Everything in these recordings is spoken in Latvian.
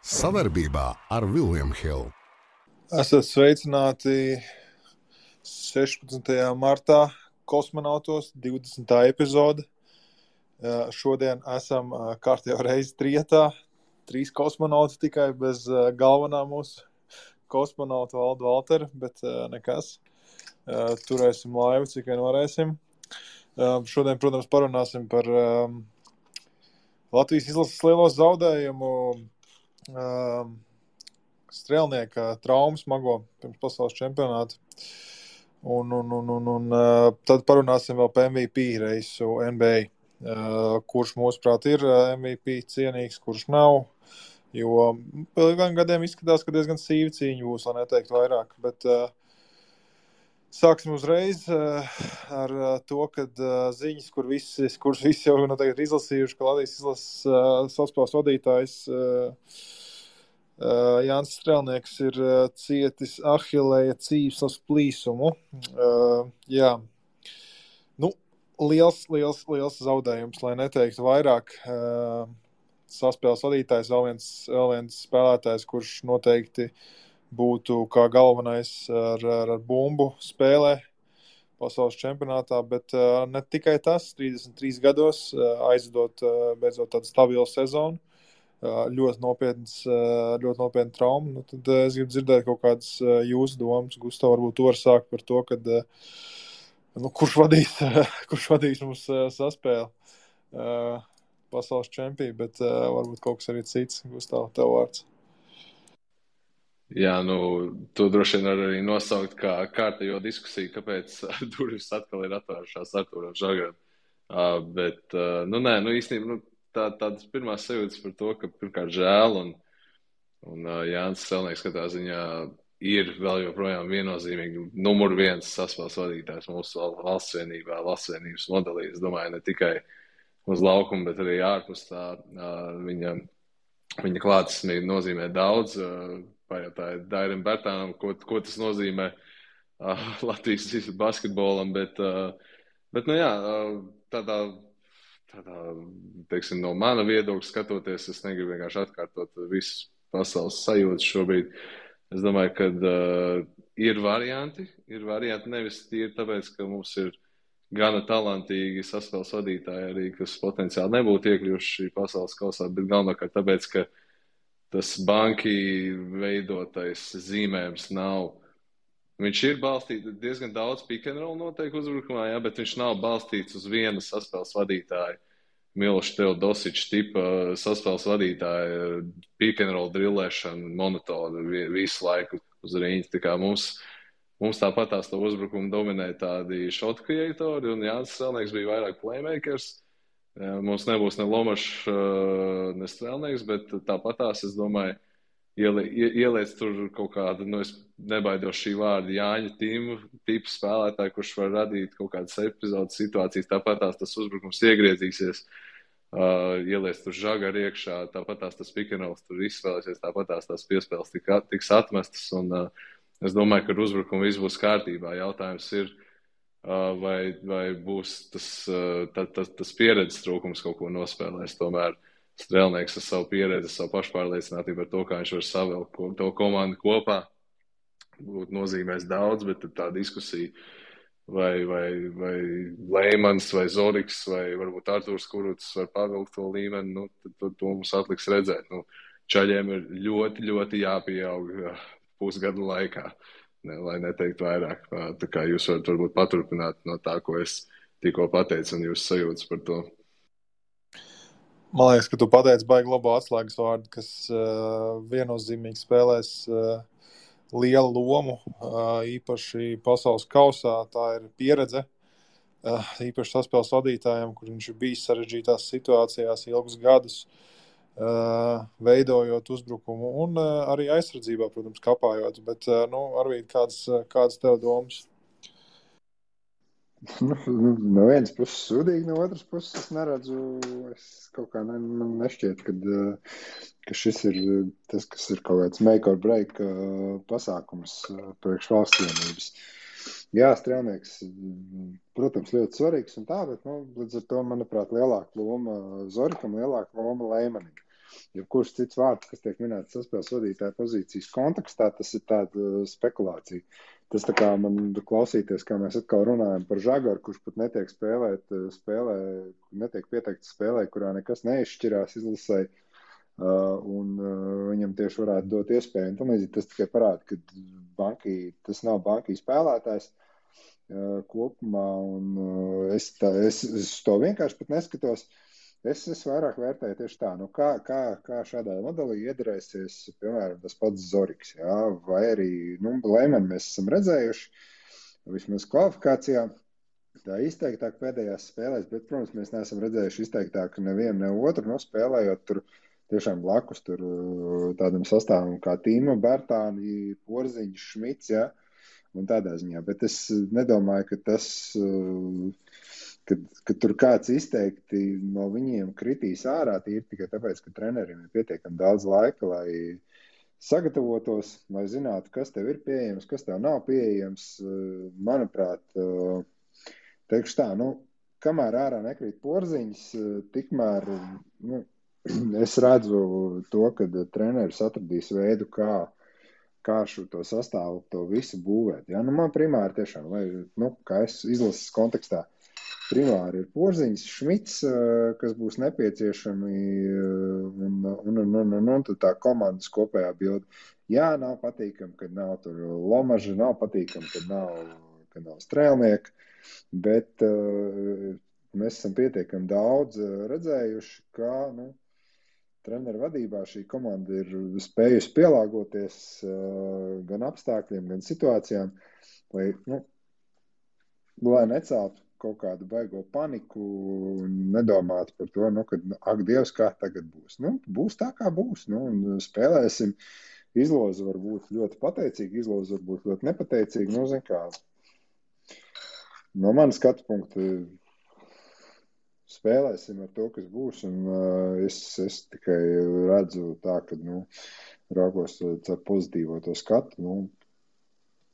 Savarbībā ar Vilniņu Hildu. Esat sveicināti 16. martā kosmonautos 20. epizode. Šodien esam kārtībā reizi trietā. Trīs kosmonauti tikai bez galvenā mūsu kosmonauta valda Valtera, bet nekas. Turēsim laivu, cik vien varēsim. Šodien, protams, parunāsim par Latvijas izlases lielo zaudējumu uh, strēlnieka traumu smago pirms pasaules čempionāta. Un, un, un, un, un uh, tad parunāsim vēl par MVP reisu NBA. Uh, kurš mūsuprāt ir MVP cienīgs, kurš nav. Jo pēc gadiem izskatās, ka diezgan sīva cīņa būs, lai neteiktu vairāk. Bet, uh, Sāksim uzreiz uh, ar uh, to, ka uh, ziņas, kur visi, kuras visi jau noteikti ir izlasījuši, ka Latvijas izlases uh, savspēles vadītājs uh, Uh, Jānis Strēlnieks ir uh, cietis ahilēja cīvslas plīsumu. Uh, jā, nu, liels, liels, liels zaudējums, lai neteiktu vairāk. Uh, saspēles vadītājs, vēl viens, vēl viens spēlētājs, kurš noteikti būtu kā galvenais ar, ar, ar bumbu spēlē pasaules čempionātā, bet uh, ne tikai tas, 33 gados uh, aizdot uh, beidzot tādu stabilu sezonu ļoti nopietnas, ļoti nopietna trauma. Nu, tad es gribu dzirdēt kaut kādas jūsu domas. Gustavs, varbūt tu vari sākt par to, kad, nu, kurš, vadīs, kurš vadīs mums saspēli pasaules čempionā, bet varbūt kaut kas arī cits. Gustavs, tev vārds. Jā, nu, to droši vien var arī nosaukt kā kārtējo diskusiju, kāpēc durvis atkal ir atvērušās Arturam Žagaram. Uh, bet, uh, nu, nē, nu, īstenībā, nu, tā, tādas pirmās sajūtas par to, ka pirmkārt žēl un, un uh, Jānis Selnieks katrā ziņā ir vēl joprojām viennozīmīgi numur viens saspēles vadītājs mūsu valsts vienībā, valsts vienības modelī. Es domāju, ne tikai uz laukuma, bet arī ārpus tā uh, viņa, viņa klātesnība nozīmē daudz. Uh, Pajautāja Dairim Bertānam, ko, ko tas nozīmē uh, Latvijas basketbolam, bet, uh, bet nu jā, uh, tādā tādā, teiksim, no mana viedokļa skatoties, es negribu vienkārši atkārtot visas pasaules sajūtas šobrīd. Es domāju, ka uh, ir varianti. Ir varianti nevis tīri tāpēc, ka mums ir gana talantīgi saspēles vadītāji, arī, kas potenciāli nebūtu iekļuvuši pasaules kausā, bet galvenokārt tāpēc, ka tas banki veidotais zīmējums nav. Viņš ir balstīts diezgan daudz roll noteikti uzbrukumā, jā, bet viņš nav balstīts uz viena saspēles vadītāja. Miloša Teodosiča tipa saspēles vadītāja, roll drillēšana, monotona visu laiku uz rīņķa. Tā kā mums, mums tāpat tās to uzbrukumu dominēja tādi shot creatori, un Jānis Strēlnieks bija vairāk playmakers. Mums nebūs ne Lomašs, ne Strēlnieks, bet tāpat tās, es domāju, ieliec tur kaut kādu, nu, es nebaidos šī vārda Jāņa tīmu, tipu spēlētāju, kurš var radīt kaut kādas epizodes situācijas, tāpat tās tas uzbrukums iegriezīsies, uh, ieliec tur žagaru iekšā, tāpat tās tas pikanals tur izspēlēsies, tāpat tās tās piespēles tik, tiks atmestas, un uh, es domāju, ka ar uzbrukumu viss būs kārtībā. Jautājums ir, uh, vai, vai būs tas, uh, ta, ta, tas pieredzes trūkums kaut ko nospēlēs tomēr. Uh, strēlnieks ar savu pieredzi, savu pašpārliecinātību par to, kā viņš var savilkt to komandu kopā. Būtu nozīmēs daudz, bet tā diskusija, vai, vai, vai Leimans, vai Zoriks, vai varbūt Artūrs Kuruts var pavilkt to līmeni, nu, tad, tad to mums atliks redzēt. Nu, čaļiem ir ļoti, ļoti jāpieaug uh, pusgadu laikā, ne, lai neteikt vairāk. Tā kā jūs varat varbūt paturpināt no tā, ko es tikko pateicu, un jūs sajūtas par to. Man liekas, ka tu pateici baigi labu atslēgas vārdu, kas uh, viennozīmīgi spēlēs uh, lielu lomu, uh, īpaši pasaules kausā. Tā ir pieredze, uh, īpaši saspēles vadītājiem, kur viņš ir bijis sarežģītās situācijās ilgus gadus, uh, veidojot uzbrukumu un uh, arī aizsardzībā, protams, kapājot. Bet, uh, nu, Arvīd, kādas, kādas tev domas? Nu, nu, no vienas puses sūdīgi, no otras puses es neredzu, es kaut kā ne, man nešķiet, kad, ka šis ir tas, kas ir kaut kāds make or break pasākums priekš valsts vienības. Jā, strēlnieks, protams, ļoti svarīgs un tā, bet, nu, līdz ar to, manuprāt, lielāka loma Zorikam, lielāka loma Leimanim. jebkurš cits vārds, kas tiek minēts saspēles vadītāja pozīcijas kontekstā, tas ir tāda uh, spekulācija. Tas tā kā man klausīties, kā mēs atkal runājam par žagaru, kurš pat netiek spēlēt, uh, spēlē, netiek pieteikts spēlē, kurā nekas neizšķirās izlasē. Uh, un uh, viņam tieši varētu dot iespēju. Un līdzīgi tas tikai parāda, ka bankī, tas nav bankī spēlētājs uh, kopumā. Un, uh, es, tā, es, es to vienkārši neskatos. Uh, Es, es vairāk vērtēju tieši tā, nu kā, kā, kā šādā modelī iedarēsies, piemēram, tas pats Zorigs, jā, vai arī, nu, Lēmeni mēs esam redzējuši, vismaz kvalifikācijā, tā izteiktāk pēdējās spēlēs, bet, protams, mēs neesam redzējuši izteiktāk nevienu, ne otru, nu, spēlējot tur tiešām blakus tur tādam sastāvam kā Tīma, Bērtāni, Porziņš, Šmits, jā, un tādā ziņā, bet es nedomāju, ka tas. Ka, ka tur kāds izteikti no viņiem kritīs ārā tīri tikai tāpēc, ka treneriem ir pietiekami daudz laika, lai sagatavotos, lai zinātu, kas tev ir pieejams, kas tev nav pieejams. Manuprāt, teikšu tā, nu, kamēr ārā nekrīt porziņas, tikmēr nu, es redzu to, ka treneris atradīs veidu, kā kā šo sastāvu, to visu būvēt. Ja? Nu, man primāri tiešām, lai, nu, kā es izlases kontekstā, primāri ir porziņš, šmits, eh, kas būs nepieciešami, eh, un, un, un, un, un, un tā komandas kopējā bilde. Jā, nav patīkami, kad nav tur lomaža, nav patīkami, kad nav, kad nav strēlnieki, bet uh, mēs esam pietiekami daudz redzējuši, ka, nu, treneru vadībā šī komanda ir spējusi pielāgoties uh, gan apstākļiem, gan situācijām, lai, nu, lai neceltu kaut kādu baigo paniku un nedomāt par to, nu, ka, ak, Dievs, kā tagad būs. Nu, būs tā, kā būs. Nu, un spēlēsim. Izloze var būt ļoti pateicīga, izloze var būt ļoti nepateicīga. Nu, kā, no manas skatu punkta spēlēsim ar to, kas būs. Un, uh, es, es tikai redzu tā, ka nu, raugos ar pozitīvo to skatu. Nu,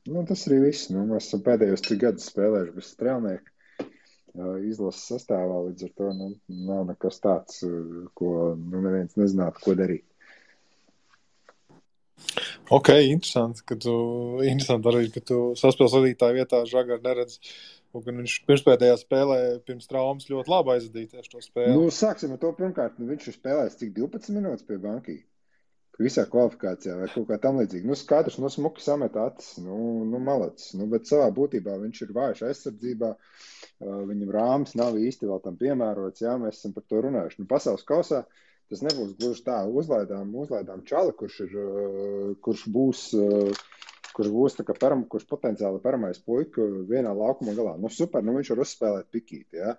nu, tas arī viss. Nu, mēs esam pēdējos trīs gadus spēlējuši bez strēlnieka izlases sastāvā. Līdz ar to nu, nav nekas tāds, ko nu, neviens nezinātu, ko darīt. Ok, interesanti, ka tu, interesanti arī, ka tu saspēles vadītāja vietā žagaru neredz. Un viņš pirmspēdējā spēlē pirms traumas ļoti labi aizvadīja tieši to spēli. Nu, sāksim ar to pirmkārt. Nu, viņš ir spēlējis cik 12 minūtes pie bankas visā kvalifikācijā vai kaut kā tam līdzīga. Nu, katrs no smuki samet acis, nu, nu malacis. Nu, bet savā būtībā viņš ir vājš aizsardzībā. Viņam rāms nav īsti vēl tam piemērots. Jā, mēs esam par to runājuši. Nu, pasaules kausā tas nebūs gluži tā. Uzlaidām, uzlaidām čali, kurš, ir, kurš būs. Kurš būs param, kurš potenciāli pirmais puika vienā laukumā galā. Nu, super, nu viņš var uzspēlēt pikīti. Ja?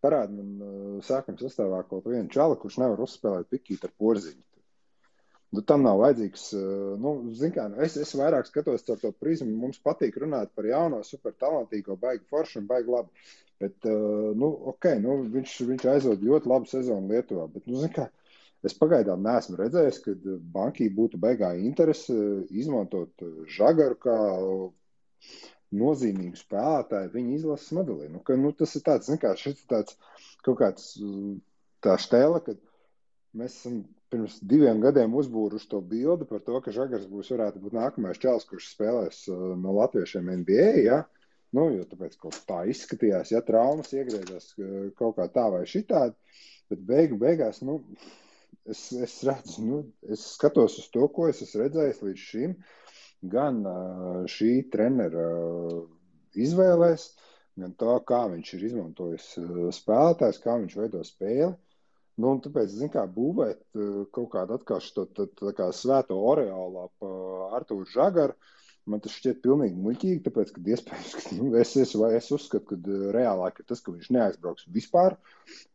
Parādi man sākuma sastāvā kaut vienu čali, kurš nevar uzspēlēt pikīti ar porziņu. Nu, tam nav vajadzīgs. Eh, nu, kā, nu, es, es vairāk skatos caur to prizmu. Mums patīk runāt par jauno, super talantīgo, baigi foršu un baigi labu. Bet, uh, nu, ok, nu, viņš, viņš aizvada ļoti labu sezonu Lietuvā. Bet, nu, kā, es pagaidām neesmu redzējis, ka bankī būtu baigā interese izmantot žagaru kā nozīmīgu spēlētāju viņa izlases modelī. Nu, ka, nu, tas ir tāds, kā, šis ir tāds kaut kāds tā stēla, ka mēs esam pirms diviem gadiem uzbūruši to bildi par to, ka Žagars būs varētu būt nākamais čels, kurš spēlēs uh, no latviešiem NBA. Ja? Nu, jo tāpēc kaut tā izskatījās, ja traumas iegriezās uh, kaut kā tā vai šitādi, bet beigu beigās, nu, es, es redzu, nu, es skatos uz to, ko es esmu redzējis līdz šim, gan šī trenera izvēlēs, gan to, kā viņš ir izmantojis spēlētājs, kā viņš veido spēli. Nu, tāpēc, zin, kā būvēt kaut kādu atkal šo tā, tā kā svēto oreālu ap Artūru Žagaru, man tas šķiet pilnīgi muļķīgi, tāpēc, ka iespējams, ka nu, es, es, es uzskatu, ka uh, reālāk ir tas, ka viņš neaizbrauks vispār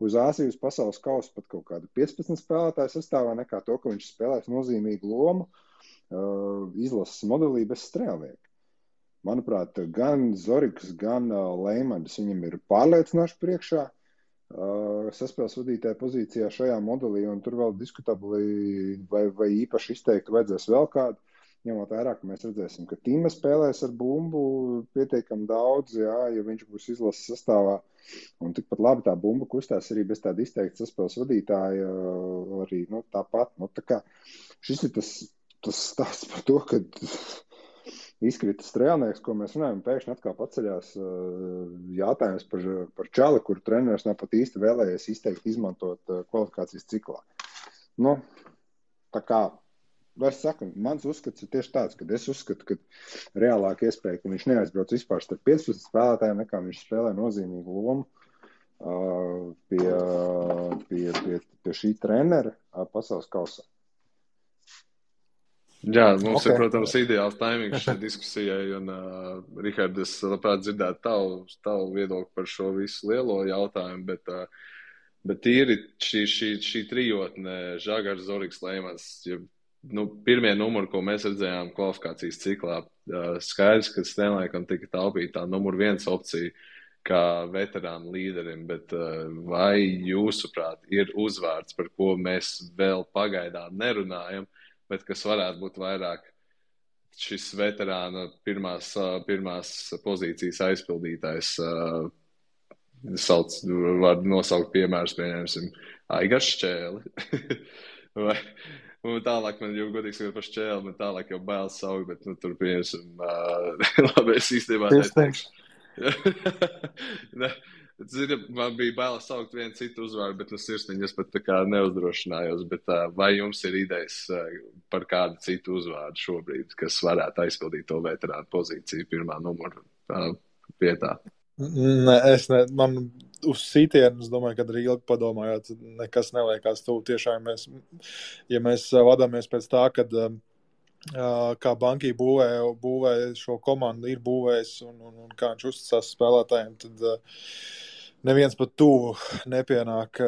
uz Āzijas pasaules kausa pat kaut kādu 15 spēlētāju sastāvā, nekā to, ka viņš spēlēs nozīmīgu lomu uh, izlases modelī bez strēlnieka. Manuprāt, gan Zorigs, gan uh, Leimans viņam ir pārliecinoši priekšā. Uh, saspēles vadītāja pozīcijā šajā modelī, un tur vēl diskutabli vai, vai īpaši izteikti vajadzēs vēl kādu. Ņemot vērā, ka mēs redzēsim, ka Tīma spēlēs ar bumbu pietiekami daudz, jā, ja viņš būs izlases sastāvā. Un tikpat labi tā bumba kustās arī bez tāda izteikta saspēles vadītāja. Arī nu, tāpat. Nu, tā kā, šis ir tas, tas stāsts par to, ka izkrita strēlnieks, ko mēs runājam, pēkšņi atkal paceļās jautājums par, par čali, kur treneris nav pat īsti vēlējies izteikt, izmantot kvalifikācijas ciklā. Nu, tā kā Es saku, mans uzskats ir tieši tāds, ka es uzskatu, ka reālāk iespēja, ka viņš neaizbrauc vispār starp 15 spēlētājiem, nekā viņš spēlē nozīmīgu lomu uh, pie, pie, pie, pie šī trenera uh, pasaules kausā. Jā, mums okay. ir, protams, ideāls taimings šai diskusijai, un, uh, Rihard, es labprāt dzirdētu tavu, tavu viedokli par šo visu lielo jautājumu, bet, uh, bet tīri šī, šī, šī trijotne, Žagars, Zorigs, Lēmans, ja nu, pirmie numuri, ko mēs redzējām kvalifikācijas ciklā, skaidrs, ka Stenlēkam tika taupīta tā numur viens opcija kā veterānu līderim, bet vai jūsuprāt ir uzvārds, par ko mēs vēl pagaidām nerunājam, bet kas varētu būt vairāk šis veterāna pirmās, pirmās pozīcijas aizpildītājs? Sauc, var nosaukt piemērus, pieņemsim, Aigars Šķēli. vai, Un tālāk man jau godīgi sakot par šķēli, man tālāk jau bailes saukt, bet, nu, tur pieņemsim, uh, labi, es īstenībā neteikšu. ne, zini, man bija bailes saukt vienu citu uzvārdu, bet, nu, sirsniņas pat tā kā neuzdrošinājos, bet uh, vai jums ir idejas uh, par kādu citu uzvārdu šobrīd, kas varētu aizpildīt to veterānu pozīciju pirmā numura uh, vietā? Nē, es ne, man uz sitienu, es domāju, kad arī ilgi padomājot, nekas neliekās tuvu. Tiešām mēs, ja mēs vadāmies pēc tā, kad kā banki būvē, būvē šo komandu, ir būvējis un, un, un kā viņš uzticās spēlētājiem, tad neviens pat tuvu nepienāk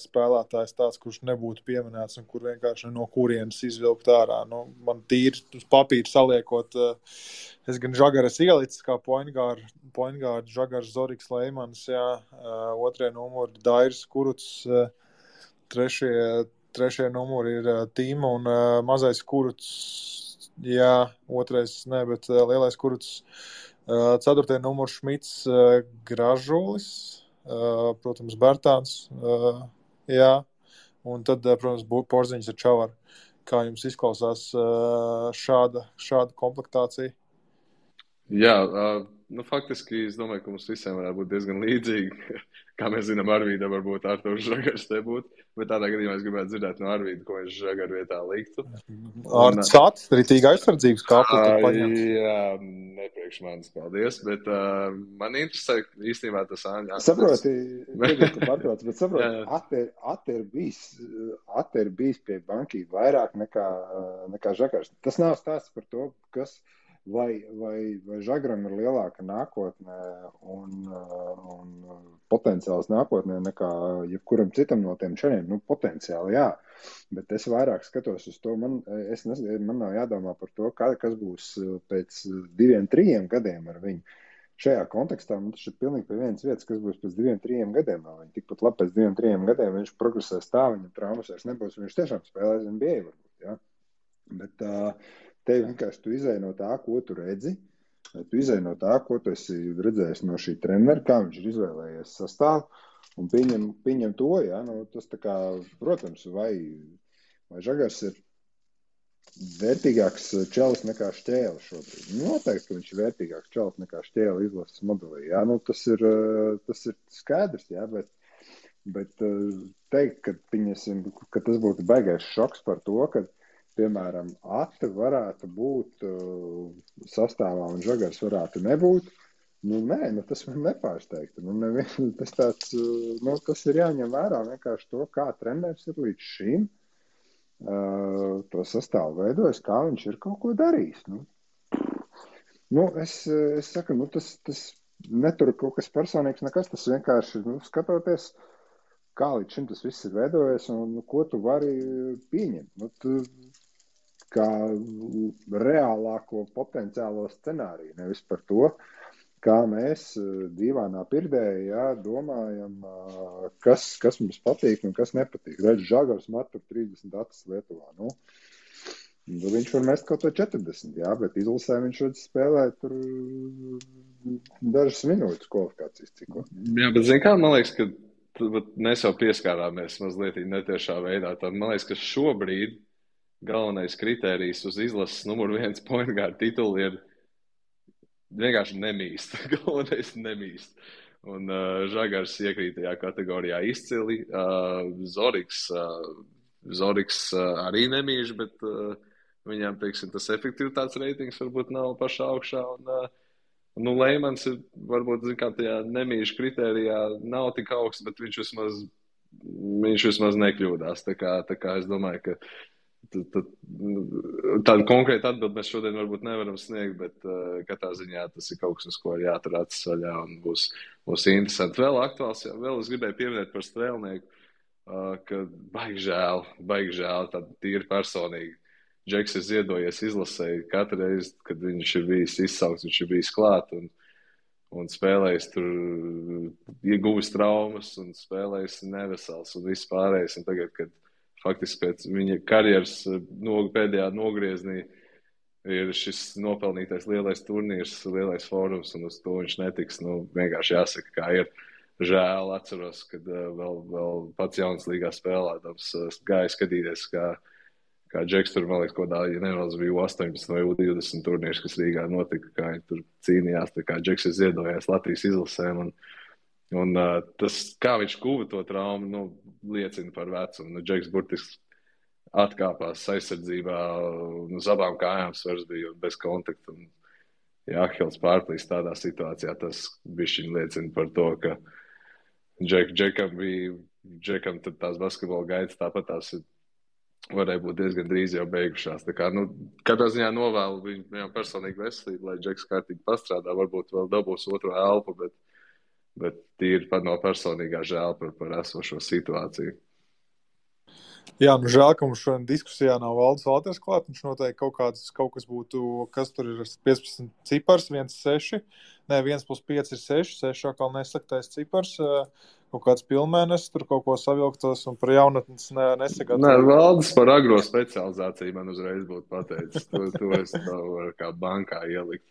spēlētājs tāds, kurš nebūtu pieminēts un kur vienkārši no kurienes izvilkt ārā. Nu, man tīri uz papīra saliekot. Uh, Es gan žagaras ielicis, kā poingārds, žagars Zoriks Leimans, jā, uh, otrie numuri Dairis Kuruts, uh, trešie, trešie numuri ir uh, Tīma un uh, mazais Kuruts, jā, otrais, ne, bet uh, lielais Kuruts, uh, ceturtie numuri Šmits uh, Gražulis, uh, protams, Bertāns, uh, jā, un tad, uh, protams, Porziņš ar Čavaru. Kā jums izklausās šāda, šāda komplektācija? Jā, uh, nu, faktiski es domāju, ka mums visiem varētu būt diezgan līdzīgi. Kā mēs zinām, Arvīda varbūt ar to žagars te būtu. Bet tādā gadījumā es gribētu dzirdēt no Arvīda, ko viņš žagaru vietā liktu. Ar sācis, rītīgi aizsardzības kāpu. Jā, nepriekš manis, paldies. Bet uh, man interesē īstenībā tas āņā. Saproti, pārtrauc, bet saproti, Ater, ater, bijis, ater bijis pie bankī vairāk nekā, nekā žagars. Tas nav stāsts par to, kas. Uh, vai, vai, vai Žagram ir lielāka nākotnē un, un potenciāls nākotnē nekā jebkuram citam no tiem čaļiem. Nu, potenciāli, jā. Bet es vairāk skatos uz to, man, es man nav jādomā par to, kā, kas būs pēc diviem, trim gadiem ar viņu. Šajā kontekstā man tas ir pilnīgi pie vienas vietas, kas būs pēc diviem, trim gadiem. Viņa tikpat labi pēc diviem, trim gadiem viņš progresēs tā, viņam traumas vairs nebūs. Viņš tiešām spēlēs NBA varbūt. Ja? Bet, uh, Te vienkārši tu izēj no tā, ko tu redzi. Tu izēj no tā, ko tu esi redzējis no šī trenera, kā viņš ir izvēlējies sastāvu un pieņem, pieņem to. Ja? Nu, tas, kā, protams, vai, vai Žagars ir vērtīgāks čels nekā šķēle šobrīd. Noteikti, ka viņš ir vērtīgāks čels nekā šķēle izlases modelī. Jā, nu, tas, ir, tas ir skaidrs, jā, bet, bet teikt, ka, piņasim, ka tas būtu baigais šoks par to, ka piemēram, ati varētu būt uh, sastāvā un žagars varētu nebūt. Nu, nē, nu, tas man nepārsteigtu. Nu, nevien, tas, tāds, uh, nu, tas ir jāņem vērā vienkārši to, kā treneris ir līdz šim uh, to sastāvu veidojis, kā viņš ir kaut ko darījis. Nu, nu, es, es saku, nu, tas, tas netur kaut kas personīgs, nekas. Tas vienkārši nu, skatoties, kā līdz šim tas viss ir veidojies un nu, ko tu vari pieņemt. Nu, tu, kā reālāko potenciālo scenāriju, nevis par to, kā mēs eh, dīvainā pirdē jā, domājam, eh, kas, kas mums patīk un kas nepatīk. Redz, žagars met par 30 datus Lietuvā. Nu, Nu, viņš var mest kaut ko 40, jā, bet izlasē viņš spēlē tur dažas minūtes kvalifikācijas ciklu. Jā, bet zini kā, man liekas, ka mēs jau pieskārāmies mazliet netiešā veidā. Tad man liekas, ka šobrīd galvenais kriterijs uz izlases numur viens point guard titulu ir vienkārši nemīst. galvenais nemīst. Un uh, Žagars iekrīt tajā kategorijā izcili. Uh, Zoriks, uh, Zoriks uh, arī nemīž, bet uh, viņam, teiksim, tas efektivitātes reitings varbūt nav pašā augšā. Un, uh, nu, Leimans ir varbūt, kā, tajā nemīž kritērijā nav tik augsts, bet viņš vismaz, viņš vismaz nekļūdās. Tā kā, tā kā es domāju, ka Tad, tad, tādu konkrētu atbildi mēs šodien varbūt nevaram sniegt, bet uh, katrā ziņā tas ir kaut kas, uz ko ir jātur acis vaļā un būs, būs interesanti. Vēl aktuāls, jā, vēl es gribēju pieminēt par strēlnieku, uh, ka baigi žēl, baigi žēl, tāda tīri personīgi. Džeks ir ziedojies izlasēji katru reizi, kad viņš ir bijis izsaukts, viņš ir bijis klāt un, un spēlējis tur, ieguvis traumas un spēlējis nevesels un viss pārējais. Un tagad, kad faktiski pēc viņa karjeras eh, no, pēdējā nogriezienī ir šis nopelnītais lielais turnīrs, lielais fórums, un uz to viņš netiks. Nu, vienkārši jāsaka, kā ir. Žēl, atceros, kad uh, vēl, vēl pats jauns līgā spēlētājs uh, gāja skatīties, kā, kā Džeks tur, man liekas, kaut kādā, ja nevēlas, bija 18 vai 20 turnīrs, kas Rīgā notika, kā viņi tur cīnījās, tā kā Džeks ir ziedojis Latvijas izlasēm. Un, Un, uh, tas, kā viņš guva to traumu, nu, liecina par vecumu. Nu, Džeks burtiski atkāpās aizsardzībā, un uz abām kājām svars bija bez kontakta. Un, ja Ahils pārplīs tādā situācijā, tas liecina par to, ka Džek, Džekam bija, Džekam tās basketbola gaitas tāpat tās varēja būt diezgan drīz jau beigušās. Tā kā, nu, katrā ziņā novēlu viņam personīgi veselību, lai Džeks kārtīgi pastrādā, varbūt vēl dabūs otru elpu, bet bet tīri par no personīgā žēl par, par esošo situāciju. Jā, nu žēl, ka mums šodien diskusijā nav valdes Valters klāt. Viņš noteikti kaut, kāds, kaut kas būtu, kas tur ir 15 cipars, 1, 6. Nē, 1 plus 5 ir 6, 6 atkal nesaktais cipars. Kaut kāds pilnmēnesis, tur kaut ko savilktos un par jaunatnes ne, nesagatavot. Nē, valdes par agro specializāciju man uzreiz būtu pateicis. To, to es varu kā bankā ielikt.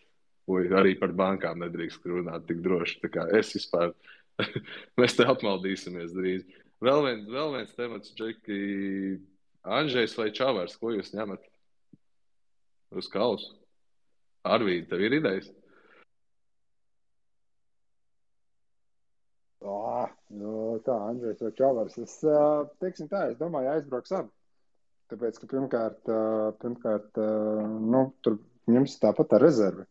Ui, arī par bankām nedrīkst runāt tik droši. Es vispār, mēs te apmaldīsimies drīz. Vēl, vien, vēl viens temats, Džeki, Anžējs vai Čavars, ko jūs ņemat uz kausu? Arvīd, tev ir idejas? Oh, nu, tā, Andrejs vai Čavars. Es, teiksim tā, es domāju, aizbrauks abi. Tāpēc, ka pirmkārt, pirmkārt nu, tur ņems tāpat ar rezervi.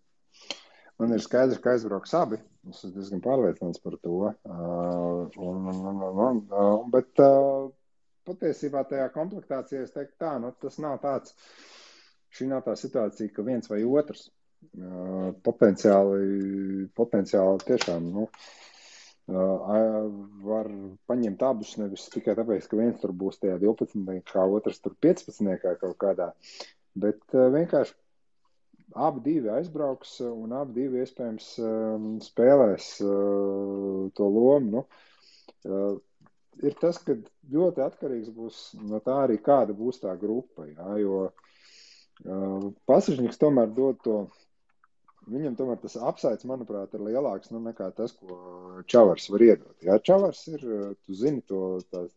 Man ir skaidrs, ka aizbrauks abi. Es esmu diezgan pārliecināts par to. Uh, un, un, un, un, bet uh, patiesībā tajā komplektācijā es teiktu, tā, nu, tas nav tāds. Šī nav tā situācija, ka viens vai otrs uh, potenciāli, potenciāli tiešām nu, uh, var paņemt abus. Nevis tikai tāpēc, ka viens tur būs tajā 12, kā otrs tur 15, kā kaut kādā. Bet uh, vienkārši abi divi aizbrauks un abi divi iespējams um, spēlēs uh, to lomu. Nu, uh, ir tas, ka ļoti atkarīgs būs no tā arī, kāda būs tā grupa. Jā, jo pasažnieks tomēr dod to. Viņam tomēr tas apsaids, manuprāt, ir lielāks nu, nekā tas, ko Čavars var iedot. Jā, Čavars ir, tu zini to, tā,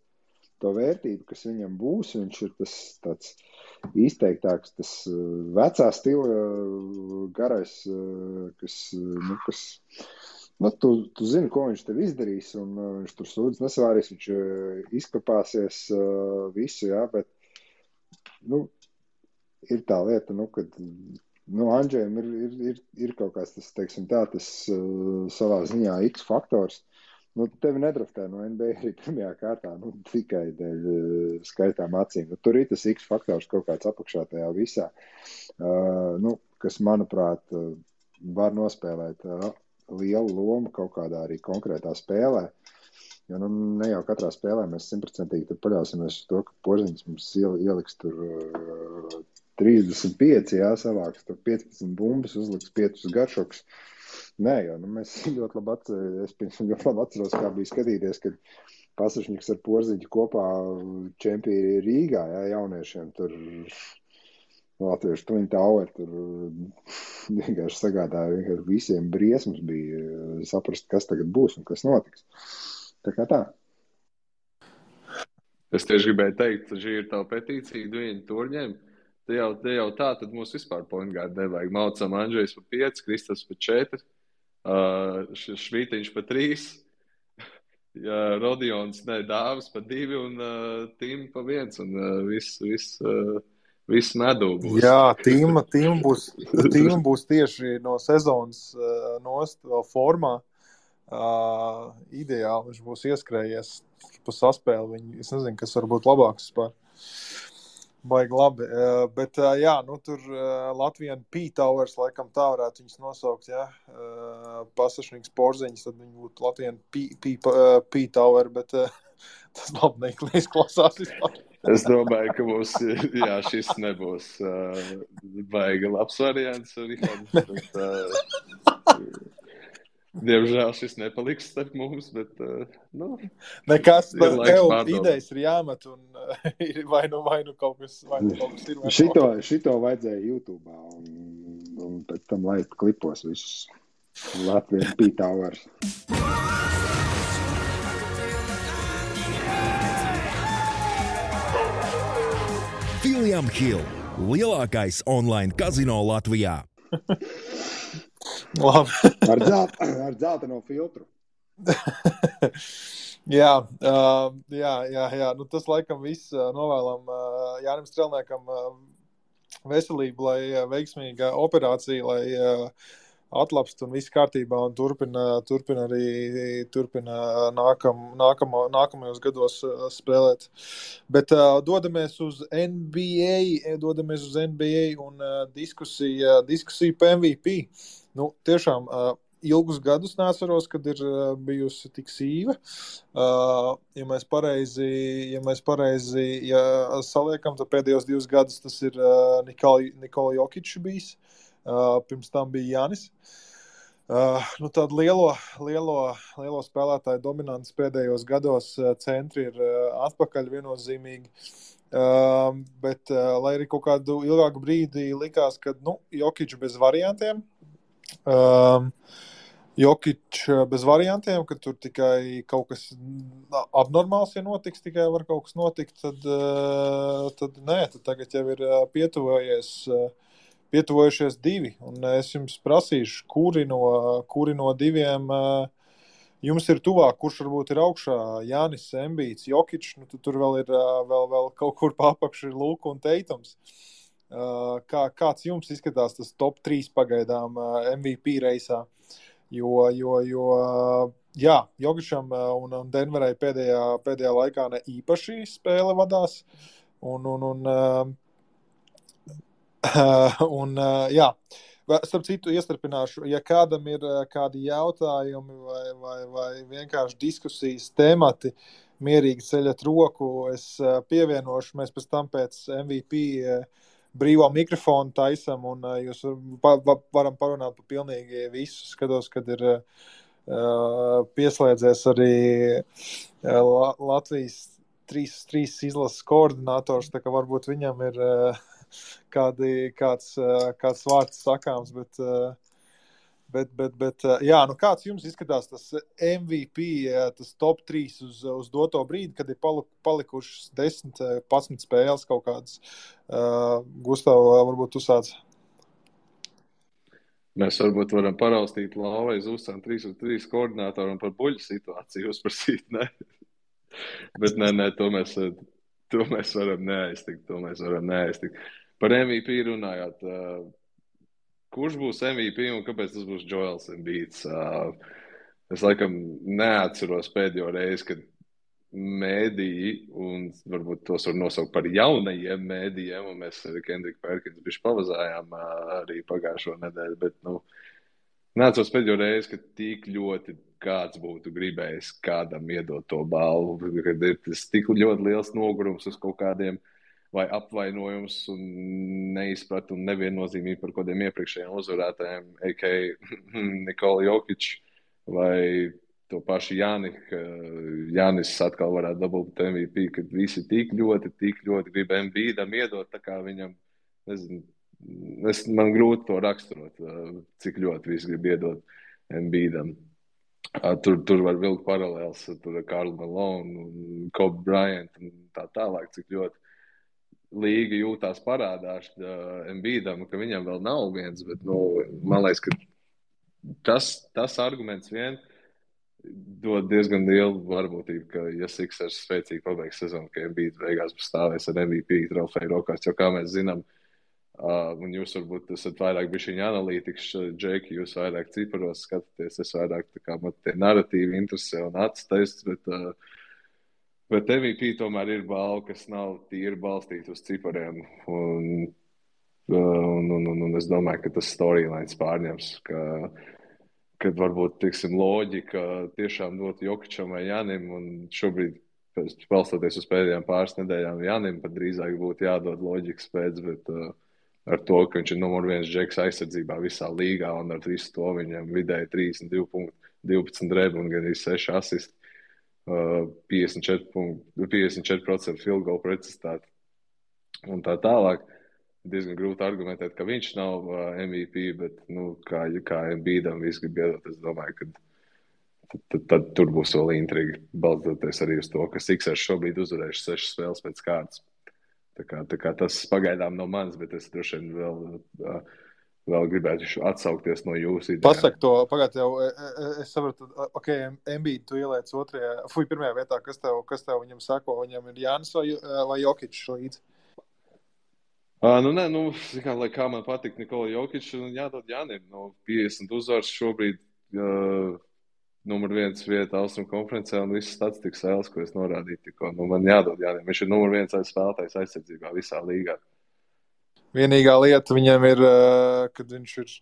to vērtību, kas viņam būs. Viņš ir tas tāds izteiktāks, tas uh, vecā stila uh, garais, uh, kas, nu, kas nu, tu, tu zini, ko viņš tev izdarīs, un viņš tur sūdzas nesavārīs, viņš izkapāsies visu, jā, bet, nu, ir tā lieta, nu, kad, nu, Andžējam ir, ir, ir, ir kaut kāds tas, teiksim tā, tas savā ziņā X faktors, uh, Nu, tevi nedraftē no NBA arī pirmajā kārtā, nu, tikai dēļ uh, skaitām acīm. Nu, tur ir tas X faktors kaut kāds apakšā tajā visā, uh, nu, kas, manuprāt, uh, var nospēlēt uh, lielu lomu kaut kādā arī konkrētā spēlē. Jo nu, ne jau katrā spēlē mēs simtprocentīgi paļausimies uz to, ka porziņš mums ieliks tur uh, 35, jā, savāks tur 15 bumbas, uzliks 5 garšokus. Uh, Nē, jo nu, mēs ļoti labi, atcer, ļoti labi atceros, kā bija skatīties, kad pasažnieks ar porziņu kopā čempioni Rīgā, jā, jauniešiem tur. Latviešu Twin Tower tur vienkārši sagādāja vienkārši visiem briesmas bija saprast, kas tagad būs un kas notiks. Tā kā tā. Es tieši gribēju teikt, ka šī ir tā petīcija, viņa turņiem. Te jau, te jau tā, tad mums vispār pointgārdu nevajag. Maucam Andrzejs pa 5, Kristus pa 4, uh, Švītiņš pa 3, ja, Rodions, ne, Dāvis pa 2 un uh, Tim pa 1 un uh, viss, viss. Uh, Viss medū būs. Jā, tīma, tīma, būs, tīma būs tieši no sezonas uh, nost vēl formā. Uh, ideāli viņš būs ieskrējies pa saspēli. Viņi, es nezinu, kas var būt labāks vispār. Baigi labi. Uh, bet, uh, jā, nu, tur uh, Latvijas P-Towers, laikam tā varētu viņus nosaukt, ja pasažnieks porziņš, tad viņi būtu Latvijas P-Tower, bet uh, tas labi neizklausās vispār. Es domāju, ka mums jā, šis nebūs uh, baigi labs variants. Rihards, bet, uh, Diemžēl šis nepaliks starp mums, bet. Uh, nu, Nekas tāds - idejas ir jāmet, un uh, vai, nu, vai nu kaut kas, vai nu kas ir. Šito, šito vajadzēja YouTube, un, un pēc tam laist klipos visus Latvijas pītāvars. William Hill - lielākais online kazino Latvijā. ar, dzelt, ar dzelteno filtru. jā, uh, jā, jā, jā. Nu, tas laikam viss uh, novēlam uh, Jānis Strelniekam uh, veselību, lai uh, veiksmīga operācija, lai uh, atlapst un viss kārtībā un turpina, turpina arī turpina nākam, nākamo, nākamajos gados uh, spēlēt. Bet uh, dodamies uz NBA, dodamies uz NBA un uh, diskusija, diskusija par MVP. Nu, tiešām uh, ilgus gadus nesaros, kad ir uh, bijusi tik sīva. Uh, ja mēs pareizi, ja mēs pareizi ja saliekam, tad pēdējos divus gadus tas ir uh, Nikola, Jokičs bijis. Uh, pirms tam bija Jānis. Uh, nu, tādu lielo, lielo, lielo spēlētāju dominants pēdējos gados uh, centri ir uh, atpakaļ viennozīmīgi. Uh, bet, uh, lai arī kaut kādu ilgāku brīdi likās, ka nu, Jokičs bez variantiem, Um, Jokic bez variantiem, ka tur tikai kaut kas abnormāls, ja notiks, tikai var kaut kas notikt, tad, tad nē, tad tagad jau ir pietuvojies, pietuvojušies divi. Un es jums prasīšu, kuri no, kuri no diviem jums ir tuvāk, kurš varbūt ir augšā. Jānis Embīts, Jokic, nu, tur vēl ir vēl, vēl kaut kur papakši ir Lūk un Teitums. Uh, kā, kāds jums izskatās tas top 3 pagaidām uh, MVP reisā? Jo, jo, jo jā, Jogišam uh, un, un Denverai pēdējā, pēdējā laikā ne īpaši spēle vadās. Un, un, un, un jā, starp citu, iestarpināšu, ja kādam ir kādi jautājumi vai, vai, vai vienkārši diskusijas temati, mierīgi ceļat roku, es pievienošu, mēs pēc tam pēc MVP brīvā mikrofonu taisam, un uh, jūs pa, va, varam parunāt par pilnīgi visu. Skatos, kad ir uh, pieslēdzies arī uh, Latvijas trīs, trīs izlases koordinators, tā kā varbūt viņam ir uh, kādi, kāds, uh, kāds vārds sakāms, bet uh, Bet, bet, bet jā, nu kāds jums izskatās tas MVP, tas top 3 uz, uz doto brīdi, kad ir palikušas 10, 11 spēles kaut kādas? Uh, Gustav, varbūt tu sāc. Mēs varbūt varam paraustīt Lauvai Zusam 3 uz 3 koordinātoram par buļļu situāciju uzprasīt, ne? Bet nē, nē, to mēs, to mēs varam neaiztikt, to mēs varam neaiztikt. Par MVP runājot, uh, kurš būs MVP un kāpēc tas būs Joels Embiids. Uh, es laikam neatceros pēdējo reizi, kad mēdīji, un varbūt tos var nosaukt par jaunajiem mēdījiem, un mēs ar Kendriku Pērkins bišķi pavazājām uh, arī pagājušo nedēļu, bet, nu, neatceros pēdējo reizi, kad tik ļoti kāds būtu gribējis kādam iedot to balvu, kad ir tas tik ļoti liels nogurums uz kaut kādiem uh, vai apvainojums un neizpratne un neviennozīmība par kādiem iepriekšējiem uzvarētājiem, a.k.a. Nikola Jokic vai to pašu Jānis. Jānis atkal varētu dabūt MVP, kad visi tik ļoti, tik ļoti grib MBDam iedot, tā kā viņam nezinu, es, man grūti to raksturot, cik ļoti viss grib iedot Embīdam. Tur, tur var vilkt paralēls ar Karlu Malonu, Kobe Bryant un tā tālāk, cik ļoti līga jūtās parādās Embīdam, ka viņam vēl nav viens, bet nu, man liekas, ka tas, tas arguments vien dod diezgan lielu varbūtību, ka, ja Sixers spēcīgi pabeigs sezonu, ka Embīds beigās stāvēs ar MVP trofeju rokās, jo, kā mēs zinām, uh, un jūs varbūt esat vairāk bijuši analītiķis, Džeki, jūs vairāk ciparos skatāties, es vairāk tā kā man tie narratīvi interesē un atstaist, bet uh, Bet MVP tomēr ir balva, kas nav tīri balstīta uz cipariem. Un, un, un, un, un es domāju, ka tas storylines pārņems. Ka, kad varbūt tiksim, loģika tiešām dot Jokičam vai Janim. Un šobrīd, balstoties uz pēdējām pāris nedēļām, Janim pat drīzāk būtu jādod loģikas pēc. Bet, uh, ar to, ka viņš ir numur viens džeks aizsardzībā visā līgā un ar visu to viņam vidēji 32 punktu, 12 drebu un gan arī 6 asisti. 54%, 54 field goal precizitāti un tā tālāk. Diezgan grūti argumentēt, ka viņš nav MVP, bet, nu, kā, kā Bīdam viss grib iedot, es domāju, ka tad, tad, tad tur būs vēl intriga, balstoties arī uz to, ka Siksers šobrīd uzvarējuši sešas spēles pēc kārtas. Tā kā, tā kā tas pagaidām nav mans, bet es droši vien vēl uh, vēl gribētu atsaukties no jūsu idejas. Pasaka to, pagaidi, jau e, e, e, es sapratu, ok, Mbīdu tu ieliec otrajā, fuj, pirmajā vietā, kas tev, kas tev viņam sako, viņam ir Jānis vai, vai Jokičs līdzi? Uh, nu, nē, nu, kā, lai kā man patīk Nikola Jokičs, un jādod Jānim, nu, 50 uzvars šobrīd, uh, numur viens vieta Austrum konferencē, un visas statistikas sēles, ko es norādīju, tikko, nu, man jādod Jānim, viņš ir numur viens spēlētājs aizsardzībā visā līgā. Uh, Vienīgā lieta viņam ir, eh, kad viņš ir,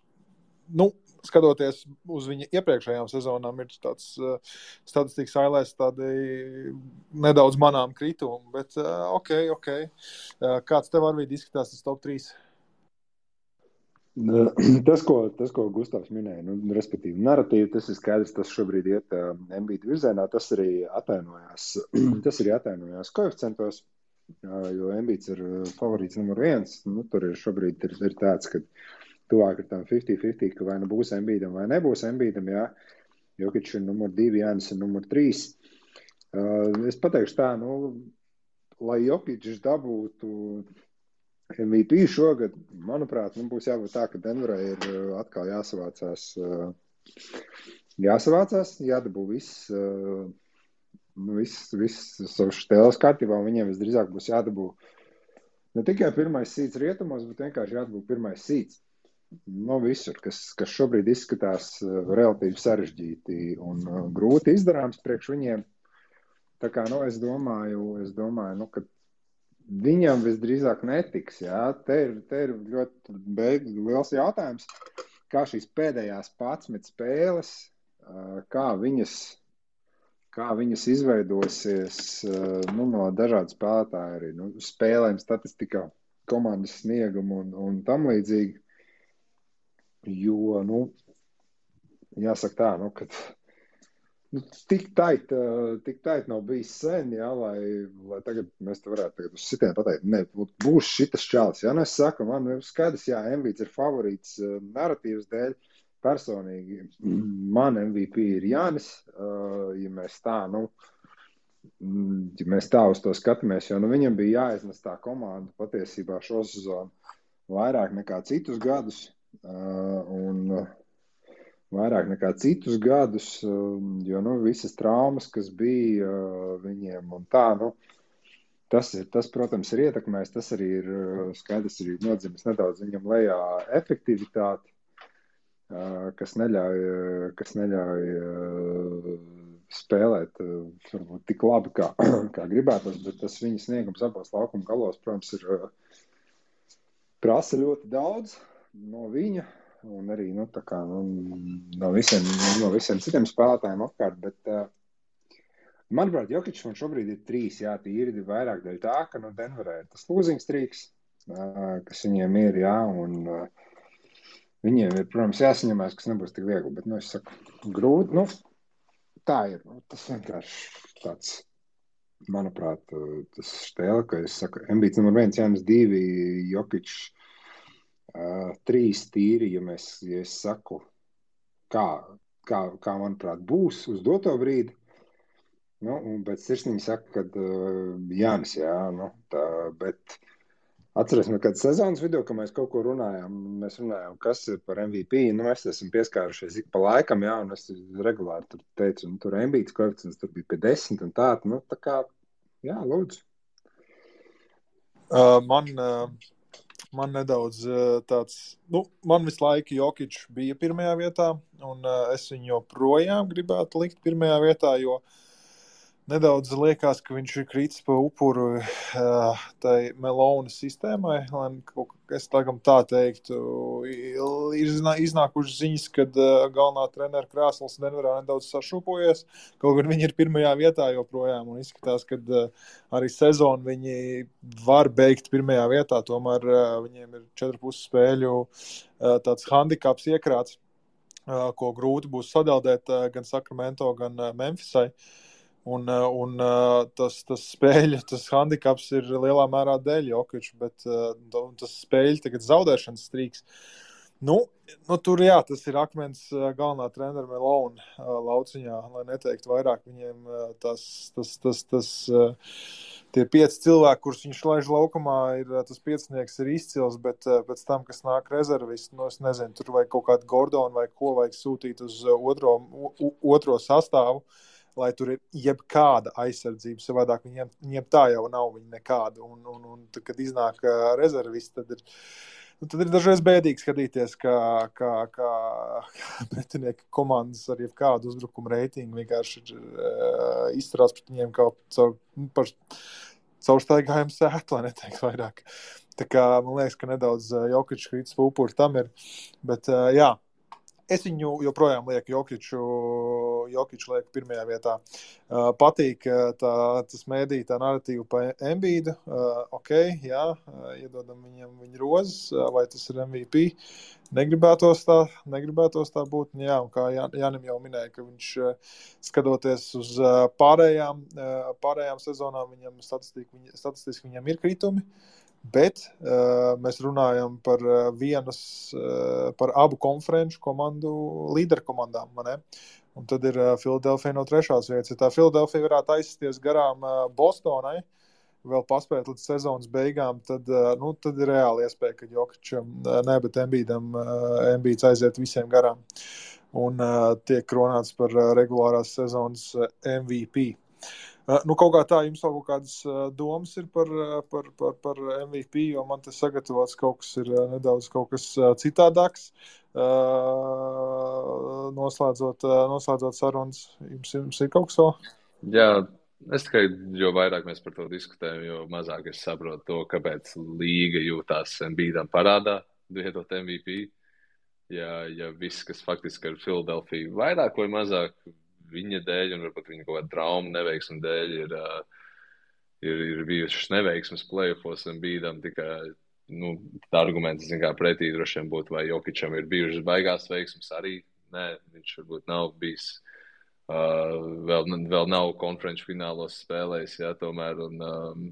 nu, skatoties uz viņa iepriekšējām sezonām, ir tāds uh, statistikas ailēs, tādi nedaudz manām kritumi. Bet, uh, ok, ok. Uh, kāds tev arī izskatās tas top 3? Tas, ko, tas, ko Gustavs minēja, nu, respektīvi, narratīvi, tas ir skaidrs, tas šobrīd iet MBT virzienā, tas arī atainojās, tas arī atainojās koeficientos. Jo Embīts ir favorīts numur viens. Nu, tur ir šobrīd ir, ir tāds, ka tuvāk ir tam 50-50, ka vai nu būs Embītam vai nebūs Embītam. Jā. Jokic ir numur divi, Jānis ir numur trīs. Uh, es pateikšu tā, nu, lai Jokic dabūtu MVP šogad, manuprāt, nu, būs jābūt tā, ka Denverai ir atkal jāsavācās. Uh, jāsavācās, jādabū viss. Uh, viss, viss savas tēlas kārtībā, un viņiem visdrīzāk būs jādabū ne tikai pirmais sīts rietumos, bet vienkārši jādabū pirmais sīts. No nu, visur, kas, kas šobrīd izskatās uh, relatīvi sarežģīti un uh, grūti izdarāms priekš viņiem. Tā kā nu, es domāju, es domāju nu, ka viņam visdrīzāk netiks. Jā. Te ir, te ir ļoti beig, liels jautājums, kā šīs pēdējās 11 spēles, uh, kā viņas kā viņas izveidosies eh, nu, no dažādu spēlētāju, arī nu, spēlēm, statistikā, komandas sniegumu un, un tam līdzīgi. Jo, nu, jāsaka tā, nu, ka nu, tik taita, eh, tik taita nav bijis sen, jā, lai, lai tagad mēs te varētu tagad uz sitienu pateikt, ne, būs šitas čalis. Jā, nu es saku, man ir skaidrs, jā, Embīts ir favorīts uh, narratīvas dēļ, uh, personīgi man MVP ir Jānis. Uh, ja mēs tā, nu, ja mēs tā uz to skatāmies, jo nu, viņam bija jāiznes tā komanda patiesībā šo sezonu vairāk nekā citus gadus. Uh, un, Vairāk nekā citus gadus, jo nu, visas traumas, kas bija viņiem, un tā, nu, tas, ir, tas, protams, ir ietekmējis. Tas arī ir skaidrs, arī nodzimis nedaudz viņam lejā efektivitāti kas neļauj, kas neļauj spēlēt varbūt tik labi, kā, kā gribētos, bet tas viņa sniegums abos laukuma galos, protams, ir prasa ļoti daudz no viņa. Un arī nu, kā, nu, no, visiem, no visiem citiem spēlētājiem apkārt. Bet, manuprāt, Jokic man šobrīd ir trīs. Jā, tīri ir vairāk dēļ tā, ka no Denverē ir tas lūzings trīks, kas viņiem ir. Jā, un, uh, Viņiem ir, protams, jāsaņemās, kas nebūs tik viegli, bet, nu, es saku, grūti, nu, tā ir. Nu, tas vienkārši tāds, manuprāt, tas stēle, ka es saku, ambīts numur viens, Jānis divi, Jokičs, Uh, trīs tīri, ja, mēs, ja es saku, kā, kā, kā manuprāt, būs uz doto brīdi. Nu, bet sirsnīgi saka, ka uh, Jānis, jā, nu, tā, bet atcerēsimies, kad sezonas vidū, kad mēs kaut ko runājām, mēs runājām, kas ir par MVP. Nu, mēs esam pieskārušies ik pa laikam, jā, un es regulāri tur teicu, un tur ambīts koeficients tur bija pie desmit un tā, nu, tā kā, jā, lūdzu. Uh, man, uh, man nedaudz uh, tāds, nu, man visu laiku Jokic bija pirmajā vietā, un uh, es viņu joprojām gribētu likt pirmajā vietā, jo uh, Nedaudz liekas, ka viņš ir kritis pa upuru uh, tai melona sistēmai. Es tagad tā teiktu, ir iznākušas ziņas, ka uh, galvenā treneru krēsls Denverā nedaudz sašūpojies. Kaut gan viņi ir pirmajā vietā joprojām un izskatās, ka uh, arī sezonu viņi var beigt pirmajā vietā. Tomēr viņiem ir četru pusi spēļu tāds handikaps iekrāts, ko grūti būs sadaldēt gan Sakramento, gan Memphisai. Uh, Un, eh, un eh, tas, tas spēļu, tas handicaps ir lielā mērā dēļ Jokiča, bet eh, tas spēļu tagad zaudēšanas strīks. Nu, nu, tur jā, tas ir akmens galvenā trenera Melona lauciņā, lai neteiktu vairāk viņiem tas, tas, tas, tas tie pieci cilvēki, kurus viņš laiž laukumā, ir tas piecinieks ir izcils, bet pēc tam, kas nāk rezervists, nu, es nezinu, tur vajag kaut kādu Gordonu vai ko vajag sūtīt uz otro, otro sastāvu. Uh, lai tur ir jebkāda aizsardzība. Savādāk viņiem, viņiem tā jau nav nekāda. Un, un, un tad, kad iznāk rezervists, tad ir. Nu, tad ir dažreiz bēdīgi skatīties, kā, kā, kā pretinieki komandas ar jebkādu uzbrukumu reitingu vienkārši ir, uh, izturās pret viņiem kā caur, nu, par caurstaigājumu sēklu, lai neteiktu vairāk. Tā kā man liekas, ka nedaudz Jokičs krītas upuri tam ir. Bet, uh, jā, Es viņu joprojām lieku Jokiču, Jokiču lieku pirmajā vietā. Uh, patīk tā, tas mēdī, tā narratīva par Embīdu. Uh, ok, jā, iedodam viņam viņa rozes, vai tas ir MVP. Negribētos tā, negribētos tā būt. Jā, un kā Jā, Jānim jau minēja, ka viņš skatoties uz pārējām, pārējām sezonām, viņam statistiski, viņa, statistiski viņam ir kritumi. Uh, Bet uh, mēs runājam par uh, vienas, uh, par abu konferenču komandu līderu komandām. Un tad ir uh, Filadelfija no trešās vietas. Ja tā Filadelfija varētu aizsties garām uh, Bostonai, vēl paspēt līdz sezonas beigām, tad, uh, nu, tad ir reāli iespēja, ka Jokičam, uh, ne, bet Embīdam, uh, Embīds aiziet visiem garām un uh, tiek kronāts par uh, regulārās sezonas uh, MVP. Eh, nu, kaut kā tā jums vēl kaut kādas eh, domas ir par, eh, par, par, par MVP, jo man te sagatavots kaut kas ir nedaudz kaut kas citādāks. Noslēdzot, noslēdzot sarunas, jums, jums ir kaut kas vēl? Jā, es tikai, jo vairāk mēs par to diskutējam, jo mazāk es saprotu to, kāpēc līga jūtās bīdam parādā, vietot MVP. Ja, ja viss, kas faktiski ar Filadelfiju vairāk vai mazāk viņa dēļ, un varbūt viņa kaut kāda trauma neveiksme dēļ ir, ir, ir bijušas neveiksmes plēsofos un bīdam tikai. Nu, tā arguments, kā pretī droši vien būtu, vai Jokičam ir bijušas baigās veiksmes arī. Nē, viņš varbūt nav bijis uh, vēl, vēl nav konferenču finālos spēlējis. Jā, tomēr. Un, um,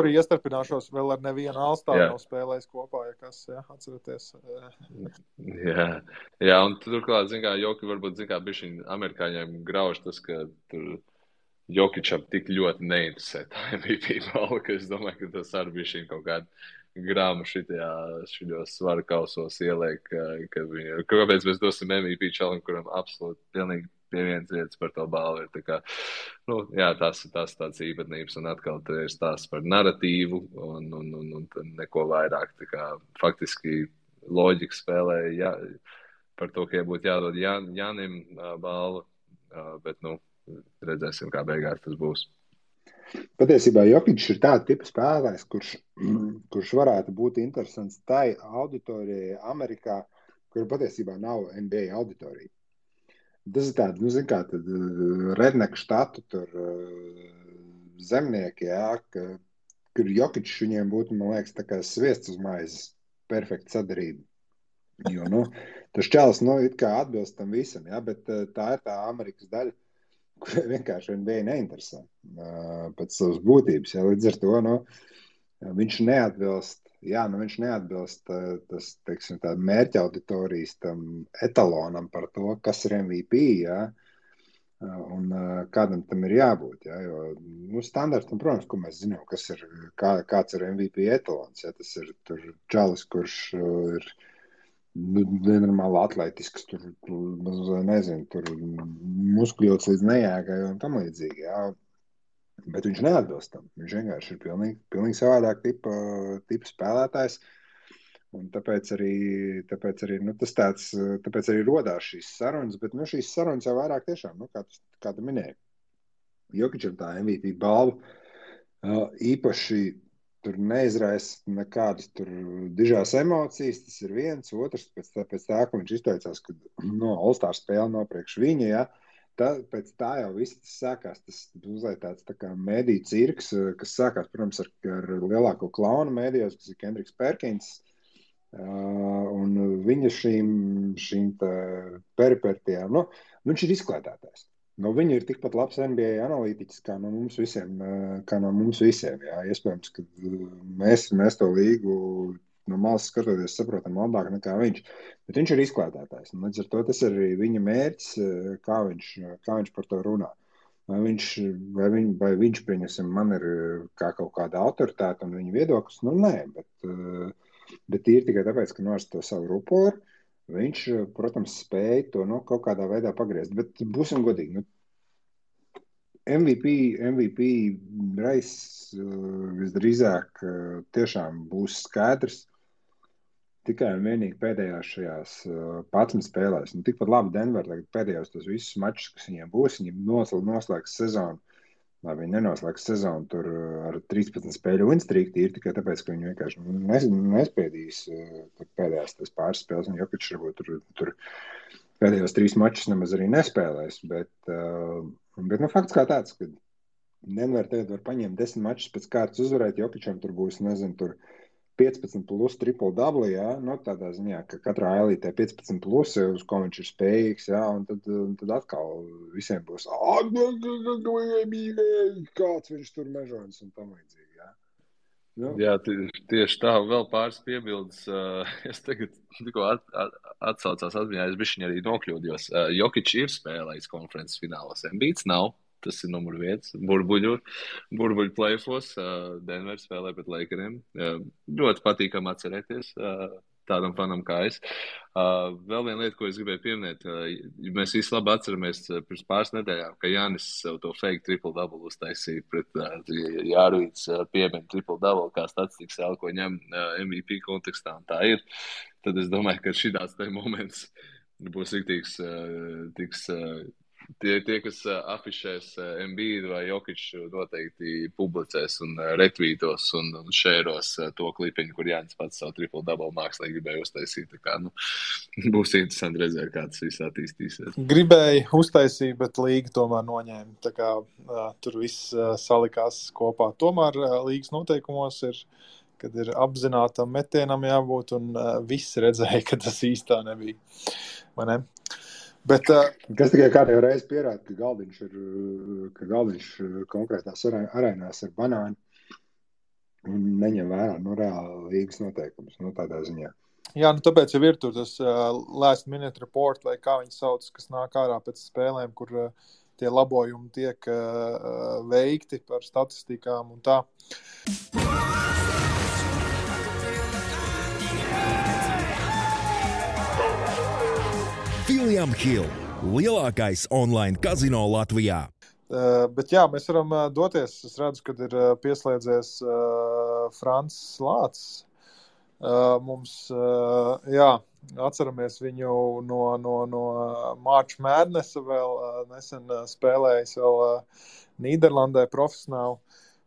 Arī iestarpināšos, vēl ar nevienu alstāru nav spēlējis kopā, ja kas, jā, atceraties. jā, jā, un turklāt, zin kā, Joki varbūt, zin kā, bišķiņ amerikāņiem grauž tas, ka tur Jokičam tik ļoti neinteresē tā MVP balva, ka es domāju, ka tas arī bišķiņ kaut kādu grāmu šitajā, šajos svaru kausos ieliek, ka, ka viņa, kāpēc mēs dosim MVP čalam, kuram absolūti pilnīgi pie vienas vietas par to balvu. Ir, kā, nu, jā, tas ir tas tāds īpatnības, un atkal tur ir stāsts par narratīvu un, un, un, un neko vairāk. Kā, faktiski loģika spēlē jā, par to, ka būtu jādod Jā, Jānim uh, balva, uh, bet nu, redzēsim, kā beigās tas būs. Patiesībā Jokic ir tāds tips spēlētājs, kurš, kurš varētu būt interesants tai auditorijai Amerikā, kur patiesībā nav NBA auditorija. Tas ir tāds, nu, kā tad uh, redneku štatu, tur uh, zemnieki, jā, ka, kur Jokičs viņiem būtu, man liekas, tā kā sviests uz maizes, perfekta sadarība. Jo, nu, tas čels, nu, it kā atbilst tam visam, jā, bet uh, tā ir tā Amerikas daļa, kurai vienkārši NBA neinteresē pēc savas būtības, jā, līdz ar to, nu, viņš neatbilst jā, nu viņš neatbilst uh, tas, teiksim, tā mērķa auditorijas tam etalonam par to, kas ir MVP. Jā. Un uh, kādam tam ir jābūt. Ja, jo, nu, standarts, nu, protams, ko mēs zinām, kas ir, kā, kāds ir MVP etalons. Ja, tas ir Čalis, kurš ir nu, nenormāli atletisks, tur, tur nezinu, tur muskuļots līdz nejēgai un tam līdzīgi. Ja. Bet viņš neatbilst tam. Viņš vienkārši ir pilnīgi, pilnīgi savādāk tipa, tipa spēlētājs. Un tāpēc arī, tāpēc arī, nu, tāds, tāpēc arī rodās šīs sarunas, bet nu, šīs sarunas jau vairāk tiešām, nu, kā, tu, kā tu minēji, Jokičam tā MVP balva īpaši tur neizraisa nekādas dižās emocijas. Tas ir viens, otrs pēc tā, pēc tā ka viņš izteicās, ka no All-Star spēle nav priekš viņa. Ja, tā, pēc tā jau viss tas sākās. Tas bija tāds tā kā mediju cirks, eh, kas sākās, protams, ar, ar lielāko klaunu mēdījos, kas ir Kendriks Perkins. Uh, un viņa šīm, šīm peripētijām, nu, viņš ir izklaidētājs. Nu, viņa ir tikpat labs NBA analītiķis kā no mums visiem. Kā no mums visiem jā. Iespējams, ka mēs, mēs to līgu no malas skatoties, saprotam labāk nekā viņš. Bet viņš ir izklātētājs. Līdz ar to tas ir arī viņa mērķis, eh, kā viņš, kā viņš par to runā. Vai viņš, vai, viņ, vai viņš pieņemsim, man ir eh, kā kaut kāda autoritāte un viņa viedoklis? Nu, nē, bet, eh, bet ir tikai tāpēc, ka noris to savu ruporu. Viņš, protams, spēja to nu, kaut kādā veidā pagriezt. Bet būsim godīgi. Nu, MVP, MVP reizes visdrīzāk tiešām būs skaidrs tikai un vienīgi pēdējās šajās uh, patsmit spēlēs. Nu, tikpat labi Denver tagad pēdējos tos visus mačus, kas viņiem būs, viņi noslēgs, noslēgs sezonu. Lai viņi nenoslēgs sezonu tur uh, ar 13 spēļu winstrīku, ir tikai tāpēc, ka viņi vienkārši nes, nespēdīs uh, pēdējās pāris spēles, un Jokic varbūt tur, tur pēdējos trīs mačus nemaz arī nespēlēs. Bet, bet nu, fakts kā tāds, ka Denver tagad var paņemt desmit mačus pēc kārtas uzvarēt, Jokičam tur būs, nezinu, tur 15 plus triple double, jā, nu, tādā ziņā, ka katrā elītē 15 plus, uz ko viņš ir spējīgs, jā, un tad, tad atkal visiem būs, kāds viņš tur mežonis un tam līdzīgi, jā. Nu. Jā, tieši tā, vēl pāris piebildes. Es tagad tikko at, at, atsaucās atmiņā, es bišķiņ arī nokļūdījos. Jokic ir spēlējis konferences finālos, Embīts nav. Tas ir numurs viens. Burbuļu, burbuļu plēfos. Uh, Denver spēlē pret Lakeriem. Uh, ļoti patīkami atcerēties. Uh, tādam fanam kā es. Uh, vēl viena lieta, ko es gribēju pieminēt, uh, mēs visi labi atceramies uh, pirms pāris nedēļām, ka Jānis sev to fake triple double uztaisīja pret uh, Jārvīts uh, piemēru triple double, kā statistikas vēl, ko ņem uh, MVP kontekstā, un tā ir. Tad es domāju, ka šī tāds moments būs rīktīgs, uh, tiks. Uh, tie, tie kas afišēs MBD vai Jokiču, noteikti publicēs un retvītos un, un šēros to klipiņu, kur Jānis pats savu triple double mākslīgi gribēja uztaisīt. Kā, nu, būs interesanti redzēt, kā tas viss attīstīsies. Gribēja uztaisīt, bet līga tomēr noņēma. Tā kā uh, tur viss uh, salikās kopā. Tomēr uh, līgas noteikumos ir kad ir apzinātam metienam jābūt, un uh, viss redzēja, ka tas īstā nebija. Ne? Bet, uh, Kas tikai kādreiz reizē pierāda, ka galdiņš ir ka galdiņš konkrētās arēnās ir banāni un neņem vērā nu, reāli līgas noteikumus. Nu, tādā ziņā. Jā, nu tāpēc jau ir tur tas uh, last minute report, vai kā viņi sauc, kas nāk ārā pēc spēlēm, kur uh, tie labojumi tiek uh, veikti par statistikām un tā. William Hill, lielākais online kazino Latvijā. Uh, bet jā, mēs varam uh, doties. Es redzu, ka ir uh, pieslēdzies Francis Lācis. Mums, jā, atceramies viņu no, no, no Mārča Mēnesa, vēl nesen spēlējis vēl Nīderlandē profesionāli.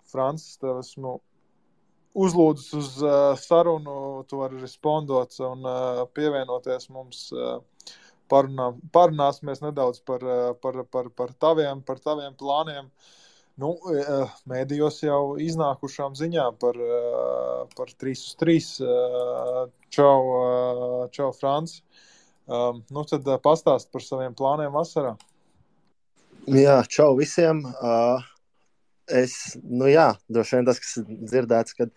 Francis, tev esmu uzlūdzis uz sarunu, tu vari respondot un pievienoties mums. Uh, parunā, parunāsimies nedaudz par, eh, par, par, par, taviem, par taviem plāniem. Nu, eh, mēdījos jau iznākušām ziņām par, eh, par 3 uz 3. Čau, čau Franci. Um, nu, tad pastāst par saviem plāniem vasarā. Jā, čau visiem. Es, nu jā, droši vien tas, kas dzirdēts, kad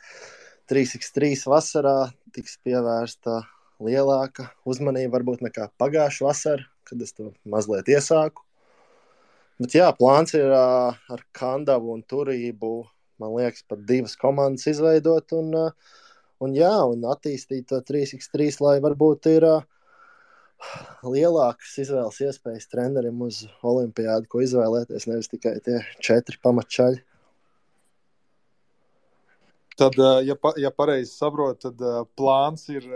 3x3 vasarā tiks pievērsta lielāka uzmanība varbūt nekā pagājušā vasarā, kad es to mazliet iesāku. Bet jā, plāns ir uh, ar Kandavu un Turību, man liekas, pat divas komandas izveidot un, uh, un, jā, un attīstīt to 3x3, lai varbūt ir uh, lielākas izvēles iespējas trenerim uz olimpiādu, ko izvēlēties, nevis tikai tie četri pamatčaļi. Tad, ja, ja pareizi saprotu, tad plāns ir,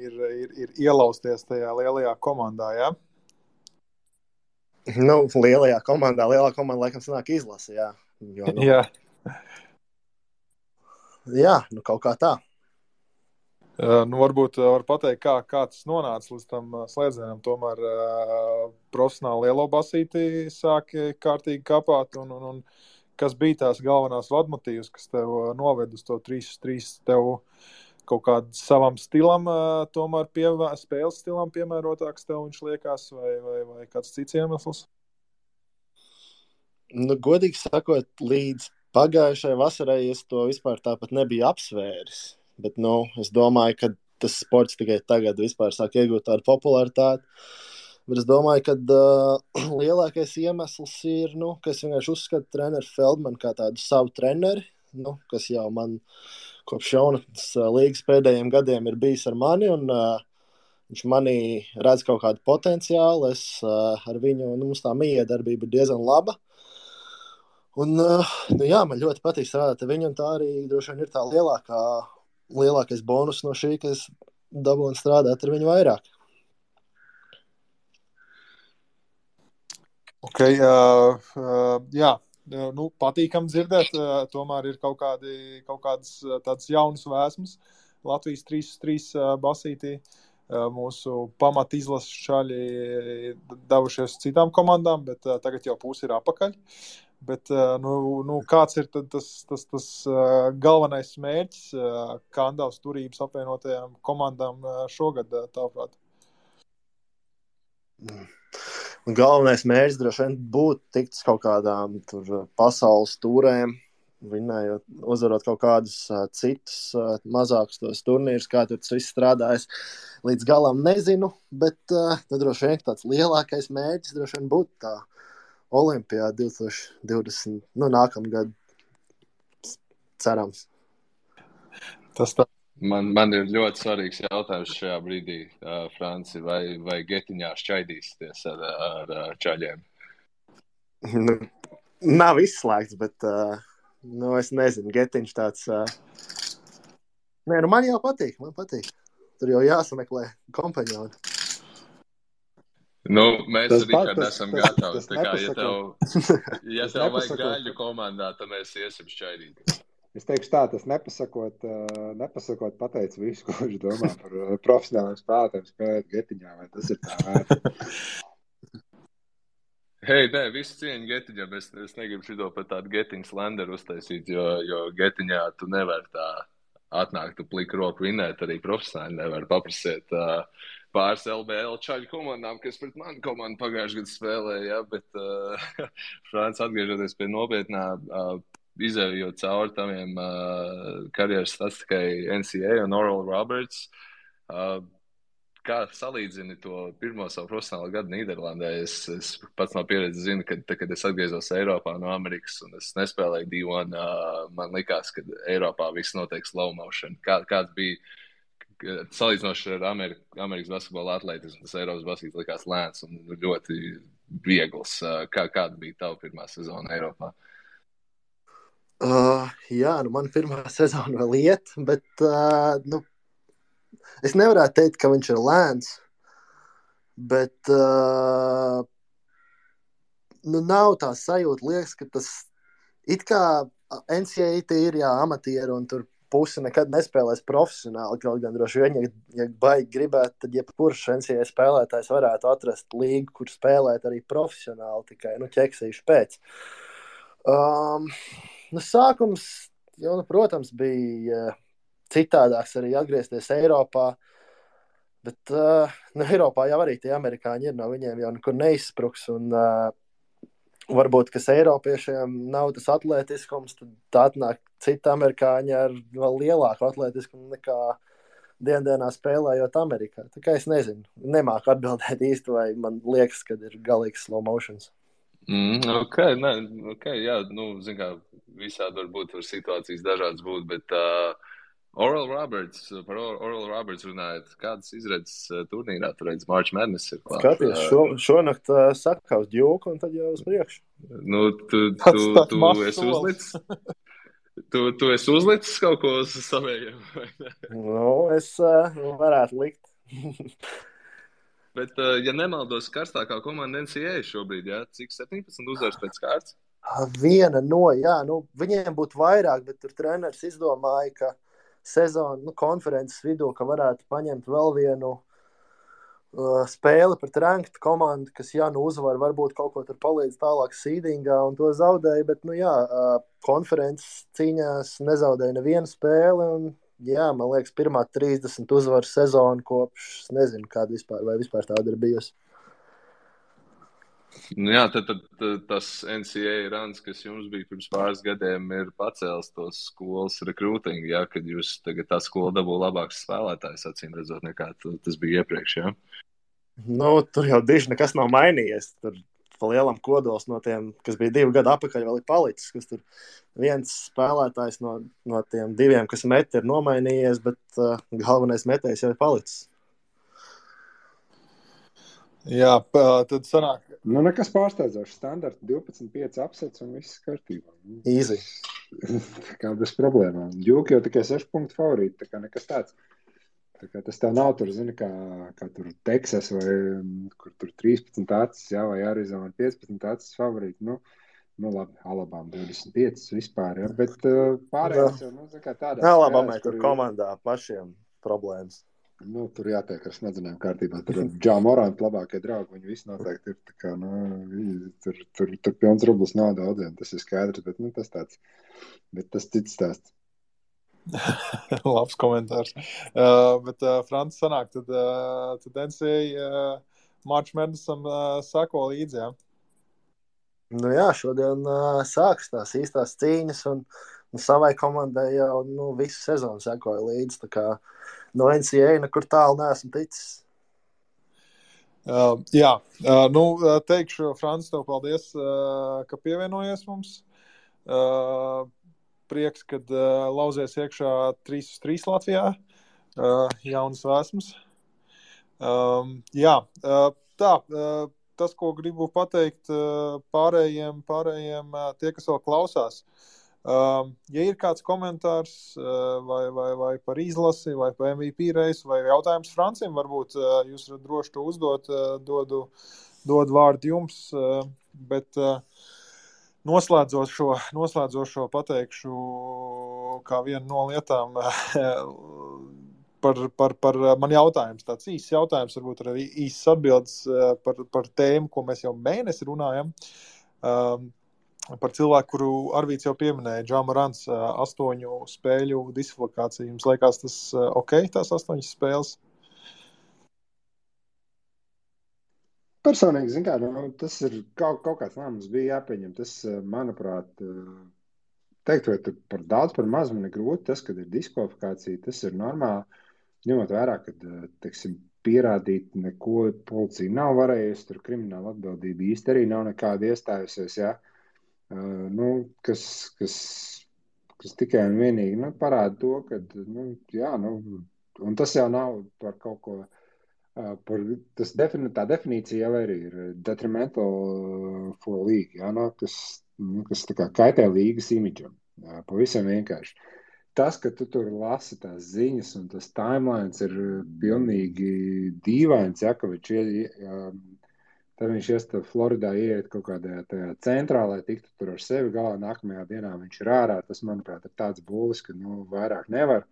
ir, ir, ir ielausties tajā lielajā komandā. Ja? Nu, lielajā komandā, lielā komanda laikam sanāk izlase. Jā, jo, nu, Jā. jā nu, kaut kā tā. Uh, nu, varbūt uh, var pateikt, kā, kā tas nonāca līdz tam uh, slēdzienam. Tomēr uh, profesionāli lielo basīti sāka kārtīgi kapāt. Un, un, un kas bija tās galvenās vadmotīvas, kas tev uh, noved uz to 3-3 tev kaut kādam savam stilam, tomēr pievē, spēles stilam piemērotāks tev viņš liekas, vai, vai, vai kāds cits iemesls? Nu, godīgi sakot, līdz pagājušajai vasarai es to vispār tāpat nebiju apsvēris. Bet nu, es domāju, ka tas sports tikai tagad sāk iegūt tādu popularitāti. Bet es domāju, ka uh, lielākais iemesls ir, nu, ka es vienkārši uzskatu treneru Feldmanu kā tādu savu treneri, nu, kas jau man kopš jaunas uh, līgas pēdējiem gadiem ir bijis ar mani. Un, uh, viņš manī redz kaut kādu potenciālu. Es uh, ar viņu, nu, tā miedarbība ir diezgan laba. Un, uh, nu, jā, man ļoti patīk strādāt ar viņu, tā arī droši vien ir tā lielākā lielākais bonus no šī, ka es dabūju strādāt ar viņu vairāk. Okay, uh, uh, jā, nu, patīkami dzirdēt. Tomēr ir kaut, kādi, kaut kādas tādas jaunas vēsmas. Latvijas 3-3 uh, basītī. Mūsu pamat izlases šādi devušies citām komandām, bet tagad jau pusi ir apakaļ. Bet, nu, nu, kāds ir tas, tas, tas galvenais mērķis Kandavas turības apvienotajām komandām šogad, tavuprāt? Mm. Galvenais mērķis droši vien būtu tikt kaut kādām tur, pasaules turēm, vinējot, uzvarot kaut kādus uh, citus uh, mazākus tos turnīrus, kā tur tas viss strādājas. Līdz galam nezinu, bet uh, droši vien tāds lielākais mērķis droši vien būtu tā Olimpijā 2020. Nu, nākamgad cerams. Tas tā. Man, man ir ļoti svarīgs jautājums šajā brīdī, uh, Franci, vai, vai getiņā šķaidīsieties ar, ar, ar čaļiem? Nu, nav izslēgts, bet uh, nu, es nezinu, getiņš tāds. Uh... Nē, nu man jau patīk, man patīk. Tur jau jāsameklē kompanioni. Nu, mēs tas arī pat, esam tas, gatavi. Tas, tas kā, ja tev, ja tev vajag gaļu komandā, tad mēs iesim šķaidīt. Es teikšu tā, tas nepasakot, nepasakot pateicu visu, ko viņš domā par profesionāliem spēlētājiem spēlēt getiņā, vai tas ir tā vērts. Hei, nē, visu cieņu getiņam. Es, es negribu šo par tādu getiņu slenderu uztaisīt, jo, jo getiņā tu nevari tā atnākt, tu pliku roku vinēt, arī profesionāli nevar paprasīt. Uh, pāris LBL čaļu komandām, kas pret mani komandu pagājušajā gadā spēlēja. Ja, bet uh, Frāns atgriežoties pie nopietnā, uh, izējot cauri taviem uh, karjeras statistikai NCA un Oral Roberts. Uh, kā salīdzini to pirmo savu profesionālo gadu Nīderlandē? Es, es pats no pieredzes zinu, ka, tad, kad es atgriezos Eiropā no Amerikas un es nespēlēju D1, uh, man likās, ka Eiropā viss notiek slow motion. Kā, kāds bija salīdzinoši ar Ameriku, Amerikas basketbola atletismu, tas Eiropas basketbols likās lēns un ļoti viegls. Kā, kāda bija tava pirmā sezona Eiropā? Uh, jā, nu man pirmā sezona vēl iet, bet uh, nu, es nevarētu teikt, ka viņš ir lēns. Bet uh, nu, nav tā sajūta, liekas, ka tas it kā NCAA ir jā, amatieri un tur pusi nekad nespēlēs profesionāli. Kaut gan droši vien, ja, ja baigi gribētu, tad jebkurš NCAA spēlētājs varētu atrast līgu, kur spēlēt arī profesionāli, tikai nu, ķeksīšu pēc. Um, nu, sākums, jau, nu, protams, bija citādāks arī atgriezties Eiropā. Bet uh, nu, Eiropā jau arī tie amerikāņi ir no viņiem jau nekur neizspruks. Un, uh, varbūt, kas Eiropiešiem nav tas atletiskums, tad tā atnāk citi amerikāņi ar vēl lielāku atletiskumu nekā dienā spēlējot Amerikā. Tā kā es nezinu, nemāku atbildēt īsti, vai man liekas, ka ir galīgs slow motions. Mm, ok, nē, ok, jā, nu, zin kā, visādi var būt, var situācijas dažādas būt, bet uh, Oral Roberts, par Oral Roberts runājot, kādas izredzes turnīrā tur redz March Madness ir klāt? Skaties, šo, šonakt uh, saka uz ģūku un tad jau uz priekšu. Nu, tu, tu, tu, tu, tu esi uzlicis. Tu, tu esi uzlicis kaut ko uz saviem? nu, es uh, varētu likt. Bet, uh, ja nemaldos, karstākā komanda NCA šobrīd, jā, cik 17 uzvaras pēc kārtas? Viena no, jā, nu, viņiem būtu vairāk, bet tur treneris izdomāja, ka sezonu, nu, konferences vidū, ka varētu paņemt vēl vienu uh, spēli pret ranktu komandu, kas, ja nu uzvar, varbūt kaut ko tur palīdz tālāk sīdingā un to zaudēja. Bet, nu, jā, uh, konferences cīņās nezaudēja nevienu spēli. Un, jā, man liekas, pirmā 30 uzvaru sezona kopš nezinu, kāda vispār, vai vispār tāda ir bijusi. Nu jā, tad, tad, tad tas NCA runs, kas jums bija pirms pāris gadiem, ir pacēlis tos skolas rekrūtingu, ja, kad jūs tagad tā skola dabū labāks spēlētājs, acīm redzot, nekā tas bija iepriekš. Ja? Nu, tur jau diži nekas nav mainījies. Tur pa lielam kodols no tiem, kas bija divi gadi atpakaļ, vēl ir palicis. Kas tur viens spēlētājs no, no tiem diviem, kas met, ir nomainījies, bet uh, galvenais metējs jau ir palicis. Jā, tad sanāk. Nu, nekas pārsteidzošs. Standarta 12,5 apsets un viss kārtībā. Īsi. kā bez problēmām. Jūka jau tikai 6 punktu favorīti, tā kā nekas tāds. Tā tas tā nav tur, zini, kā, kā tur Teksas vai kur tur 13 acis, jā, vai Arizona 15 acis favorīti. Nu, nu labi, Alabama 25 vispār, jā, bet uh, pārējās jau, nu, kā tādā. Alabamai tur komandā pašiem problēmas. Nu, tur jātiek ar smadzenēm kārtībā. Tur ir Džona Morāna labākie draugi. Viņi visi noteikti ir. Kā, nu, tur, tur, tur pilns rublis nav daudziem. Tas ir skaidrs, bet nu, tas tāds. Bet tas cits stāsts. Labs komentārs. Uh, bet uh, Francis sanāk, tad, uh, tad NCA uh, March Madnessam uh, sako līdzi. Ja? Nu jā, šodien uh, sāks tās īstās cīņas, un, un savai komandai jau nu, visu sezonu sekoja līdzi. Kā, no NCA nekur tālu neesmu ticis. Uh, jā, uh, nu, teikšu, Francis, tev paldies, uh, ka pievienojies mums. Uh, prieks, kad uh, lauzies iekšā 3 uz 3 Latvijā. Uh, jaunas vēsmas. Um, jā, uh, tā. Uh, tas, ko gribu pateikt uh, pārējiem, pārējiem uh, tie, kas vēl klausās. Um, ja ir kāds komentārs uh, vai, vai, vai par izlasi, vai par MVP reisu, vai jautājums Francim, varbūt uh, jūs varat droši to uzdot, uh, dodu, dodu vārdu jums. Uh, bet, uh, Noslēdzot šo, noslēdzot šo pateikšu, kā vienu no lietām, par, par, par man jautājums, tāds īsts jautājums, varbūt arī īsts atbildes par, par tēmu, ko mēs jau mēnesi runājam. Um, par cilvēku, kuru Arvīts jau pieminēja, Džamarants, astoņu spēļu diskvalifikāciju. Jums liekas, tas ok, tās astoņas spēles? Personīgi, kā, nu, tas ir kaut, kaut kāds lēmums, bija jāpieņem. Tas, eh, manuprāt, eh, teikt, vai par daudz, par maz man ir grūti. Tas, kad ir diskvalifikācija, tas ir normāli. Ņemot vērā, ka eh, teiksim, pierādīt neko policija nav varējusi, tur krimināla atbildība īsti arī nav nekāda iestājusies. Ja? Nu, kas, kas, kas tikai un vienīgi nu, parāda to, ka nu, jā, nu, tas jau nav par kaut ko Par, tas defini, tā definīcija jau arī ir detrimental for league, jā, no, kas, nu, kas kaitē līgas imidžam. Pavisam vienkārši. Tas, ka tu tur lasi tās ziņas, un tas timelines ir pilnīgi dīvains, ja, ka viņš ir. Tad viņš iesta Floridā, ieiet kaut kādā tajā centrā, lai tiktu tur ar sevi galā. Nākamajā dienā viņš ir ārā. Tas, manuprāt, ir tāds būlis, ka nu, vairāk nevar.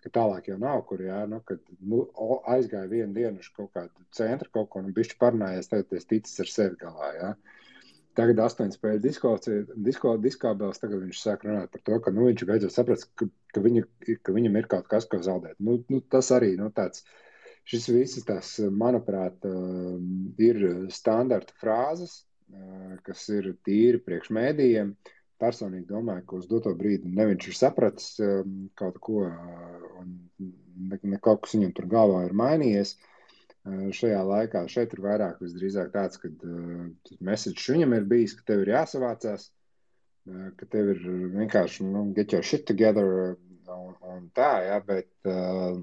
Uh, ka tālāk jau nav kur, jā, nu, kad nu, aizgāja vienu dienu uz kaut kādu centru, kaut ko, nu, bišķi parunājies, tagad es ticis ar sevi galā, jā. Tagad astoņas spēļu disko, diskābels, tagad viņš sāk runāt par to, ka, nu, viņš beidzot saprast, ka, ka, viņa, ka viņam ir kaut kas, ko zaudēt. Nu, nu, tas arī, nu, tāds, šis viss tās, manuprāt, um, ir standarta frāzes, kas ir tīri priekš mēdījiem. Personīgi domāju, ka uz doto brīdi ne viņš ir sapratis kaut ko, un ne, ne kaut kas viņam tur galvā ir mainījies. Šajā laikā šeit ir vairāk visdrīzāk tāds, ka uh, message viņam ir bijis, ka tev ir jāsavācās, ka tev ir vienkārši nu, get your shit together un, un tā, jā, bet uh,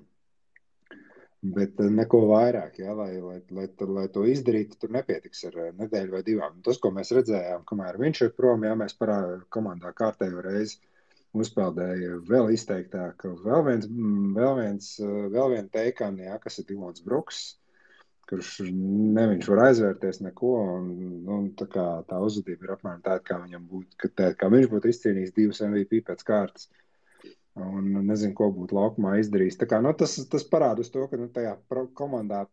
Bet eh, neko vairāk, ja, lai, lai, lai, lai to izdarītu, tur nepietiks ar eh, nedēļu vai divām. Tas, ko mēs redzējām, kamēr viņš ir prom, ja mēs parā komandā kārtējo reizi uzpeldēja vēl izteiktāk, vēl viens, mm, vēl viens, eh, vēl viena teikana, ja, kas ir Dimons Bruks, kurš ne viņš var aizvērties neko, un, un tā, kā, tā uzvedība ir apmēram tāda, kā viņam būtu, ka tā, kā viņš būtu izcīnījis divus MVP pēc kārtas. Uh, un nezinu, ko būtu laukumā izdarījis. Kā, nu, tas, tas parāda to, ka nu, tajā komandā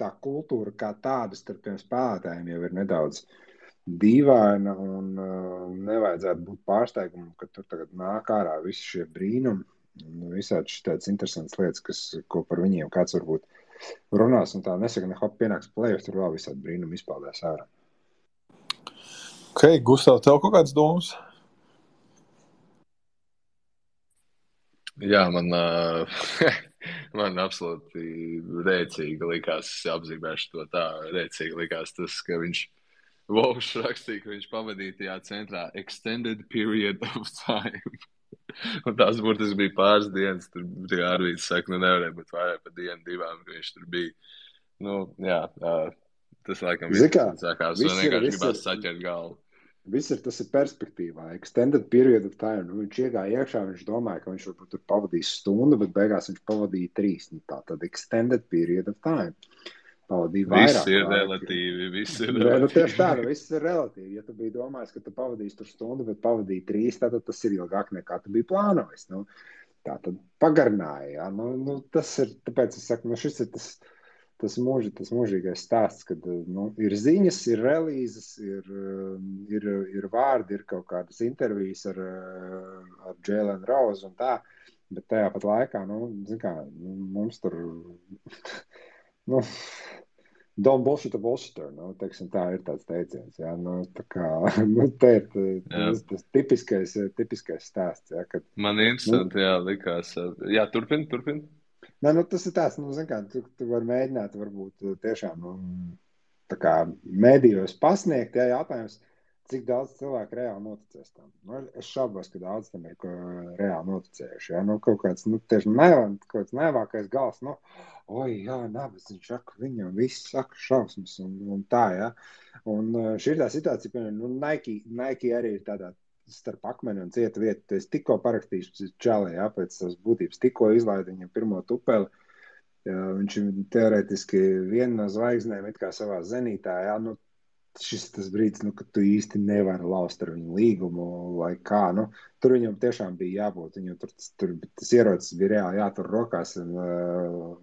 tā kultūra kā tāda starp tiem spēlētājiem jau ir nedaudz dīvaina. Un, uh, nevajadzētu būt pārsteigumam, ka tur tagad nāk ārā visi šie brīnumi. Nu, visādi tādas interesantas lietas, kas, ko par viņiem kāds varbūt runās. Un tā nesaka, ne hop, pienāks plēsoņš, tur vēl visādi brīnumi izpaudās ārā. Ok, Gustav, tev kaut kādas domas? Jā, man, man absolūti rēcīgi likās, apzīmēšu to tā, rēcīgi likās tas, ka viņš Vovs rakstīja, ka viņš pavadīja tajā centrā extended period of time. Un tās burtiski bija pāris dienas, tur bija Arvīts saka, nu nevarēja būt vairāk par dienu, divām, ka viņš tur bija. Nu, jā, tas laikam viss sākās, un vienkārši gribās saķert galvu. Viss ir tas ir perspektīvā, extended period of time. Nu, viņš iegāja iekšā, viņš domāja, ka viņš varbūt tur pavadīs stundu, bet beigās viņš pavadīja trīs. Nu, tā tad extended period of time. Pavadīja vairāk. Viss ir laika. relatīvi. Viss ir relatīvi. Nu, tieši tā, nu, viss ir relatīvi. Ja tu biji domājis, ka tu pavadīsi tur stundu, bet pavadīji trīs, tad tas ir ilgāk nekā tu biji plānojis. Nu, tā tad pagarināja. Ja? Nu, nu, tas ir, tāpēc es saku, nu, šis ir tas tas, mūži, tas mūžīgais stāsts, kad nu, ir ziņas, ir relīzes, ir, ir, ir vārdi, ir kaut kādas intervijas ar, ar Jēlenu Rauzu un tā. Bet tajā pat laikā, nu, kā, nu, mums tur, nu, Don't bullshit a bullshitter. Nu, teiksim, tā ir tāds teiciens. Jā, nu, tā kā, nu, te ir tas, tas tipiskais, tipiskais stāsts. Jā, kad, Man interesanti, nu, jā, likās. Jā, turpin, turpin. Nē, nu, tas ir tāds, nu, kā, tu, tu vari mēģināt, varbūt tiešām nu, mēdījos pasniegt, ja jautājums, cik daudz cilvēku reāli noticēs tam. Nu, es šaubos, ka daudz tam ir reāli noticējuši. Ja? Nu, kaut kāds, nu, tieši nevāk, kaut kāds nevākais gals, nu, oi, jā, nabas, viņš saka, viņam viss saka šausmas un, un tā, ja. Un šī ir tā situācija, piemēram, nu, Nike, Nike arī ir tādā starp akmeni un cietu vietu. Es tikko parakstīju čālē, jā, pēc savas būtības, tikko izlaidu viņam pirmo tupeli. Jā, viņš ir teorētiski viena no zvaigznēm, it kā savā zenītā. Jā, nu, šis tas brīdis, nu, kad tu īsti nevari laust ar viņu līgumu vai kā. Nu, tur viņam tiešām bija jābūt. Viņam tur, tur tas ierocis bija reāli jātur rokās un,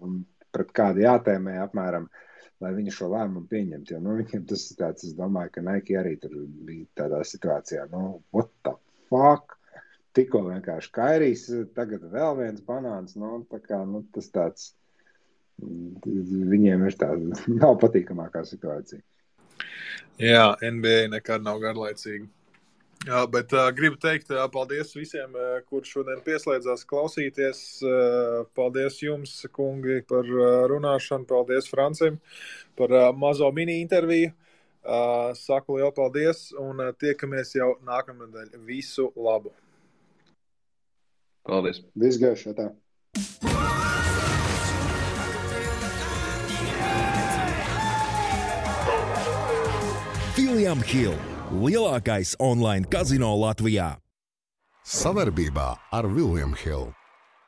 un pret kādu jātēmē apmēram. Uh, lai viņi šo lēmumu pieņemtu. Jo nu, viņiem tas ir tāds, es domāju, ka Nike arī tur bija tādā situācijā, nu, what the fuck? Tikko vienkārši kairīs, tagad vēl viens banāns. Nu, tā kā, nu, tas tāds, viņiem ir tāda nav patīkamākā situācija. Jā, NBA nekad nav garlaicīga. Jā, bet uh, gribu teikt uh, paldies visiem, uh, kurš šodien pieslēdzās klausīties. Uh, paldies jums, kungi, par uh, runāšanu. Paldies Francim par uh, mazo mini interviju. Uh, saku lielu paldies un uh, tiekamies jau nākamnedēļ. Visu labu! Paldies! Visgaišā tā! William Hill lielākais online kazino Latvijā. Savarbībā ar Vilnius Hilu.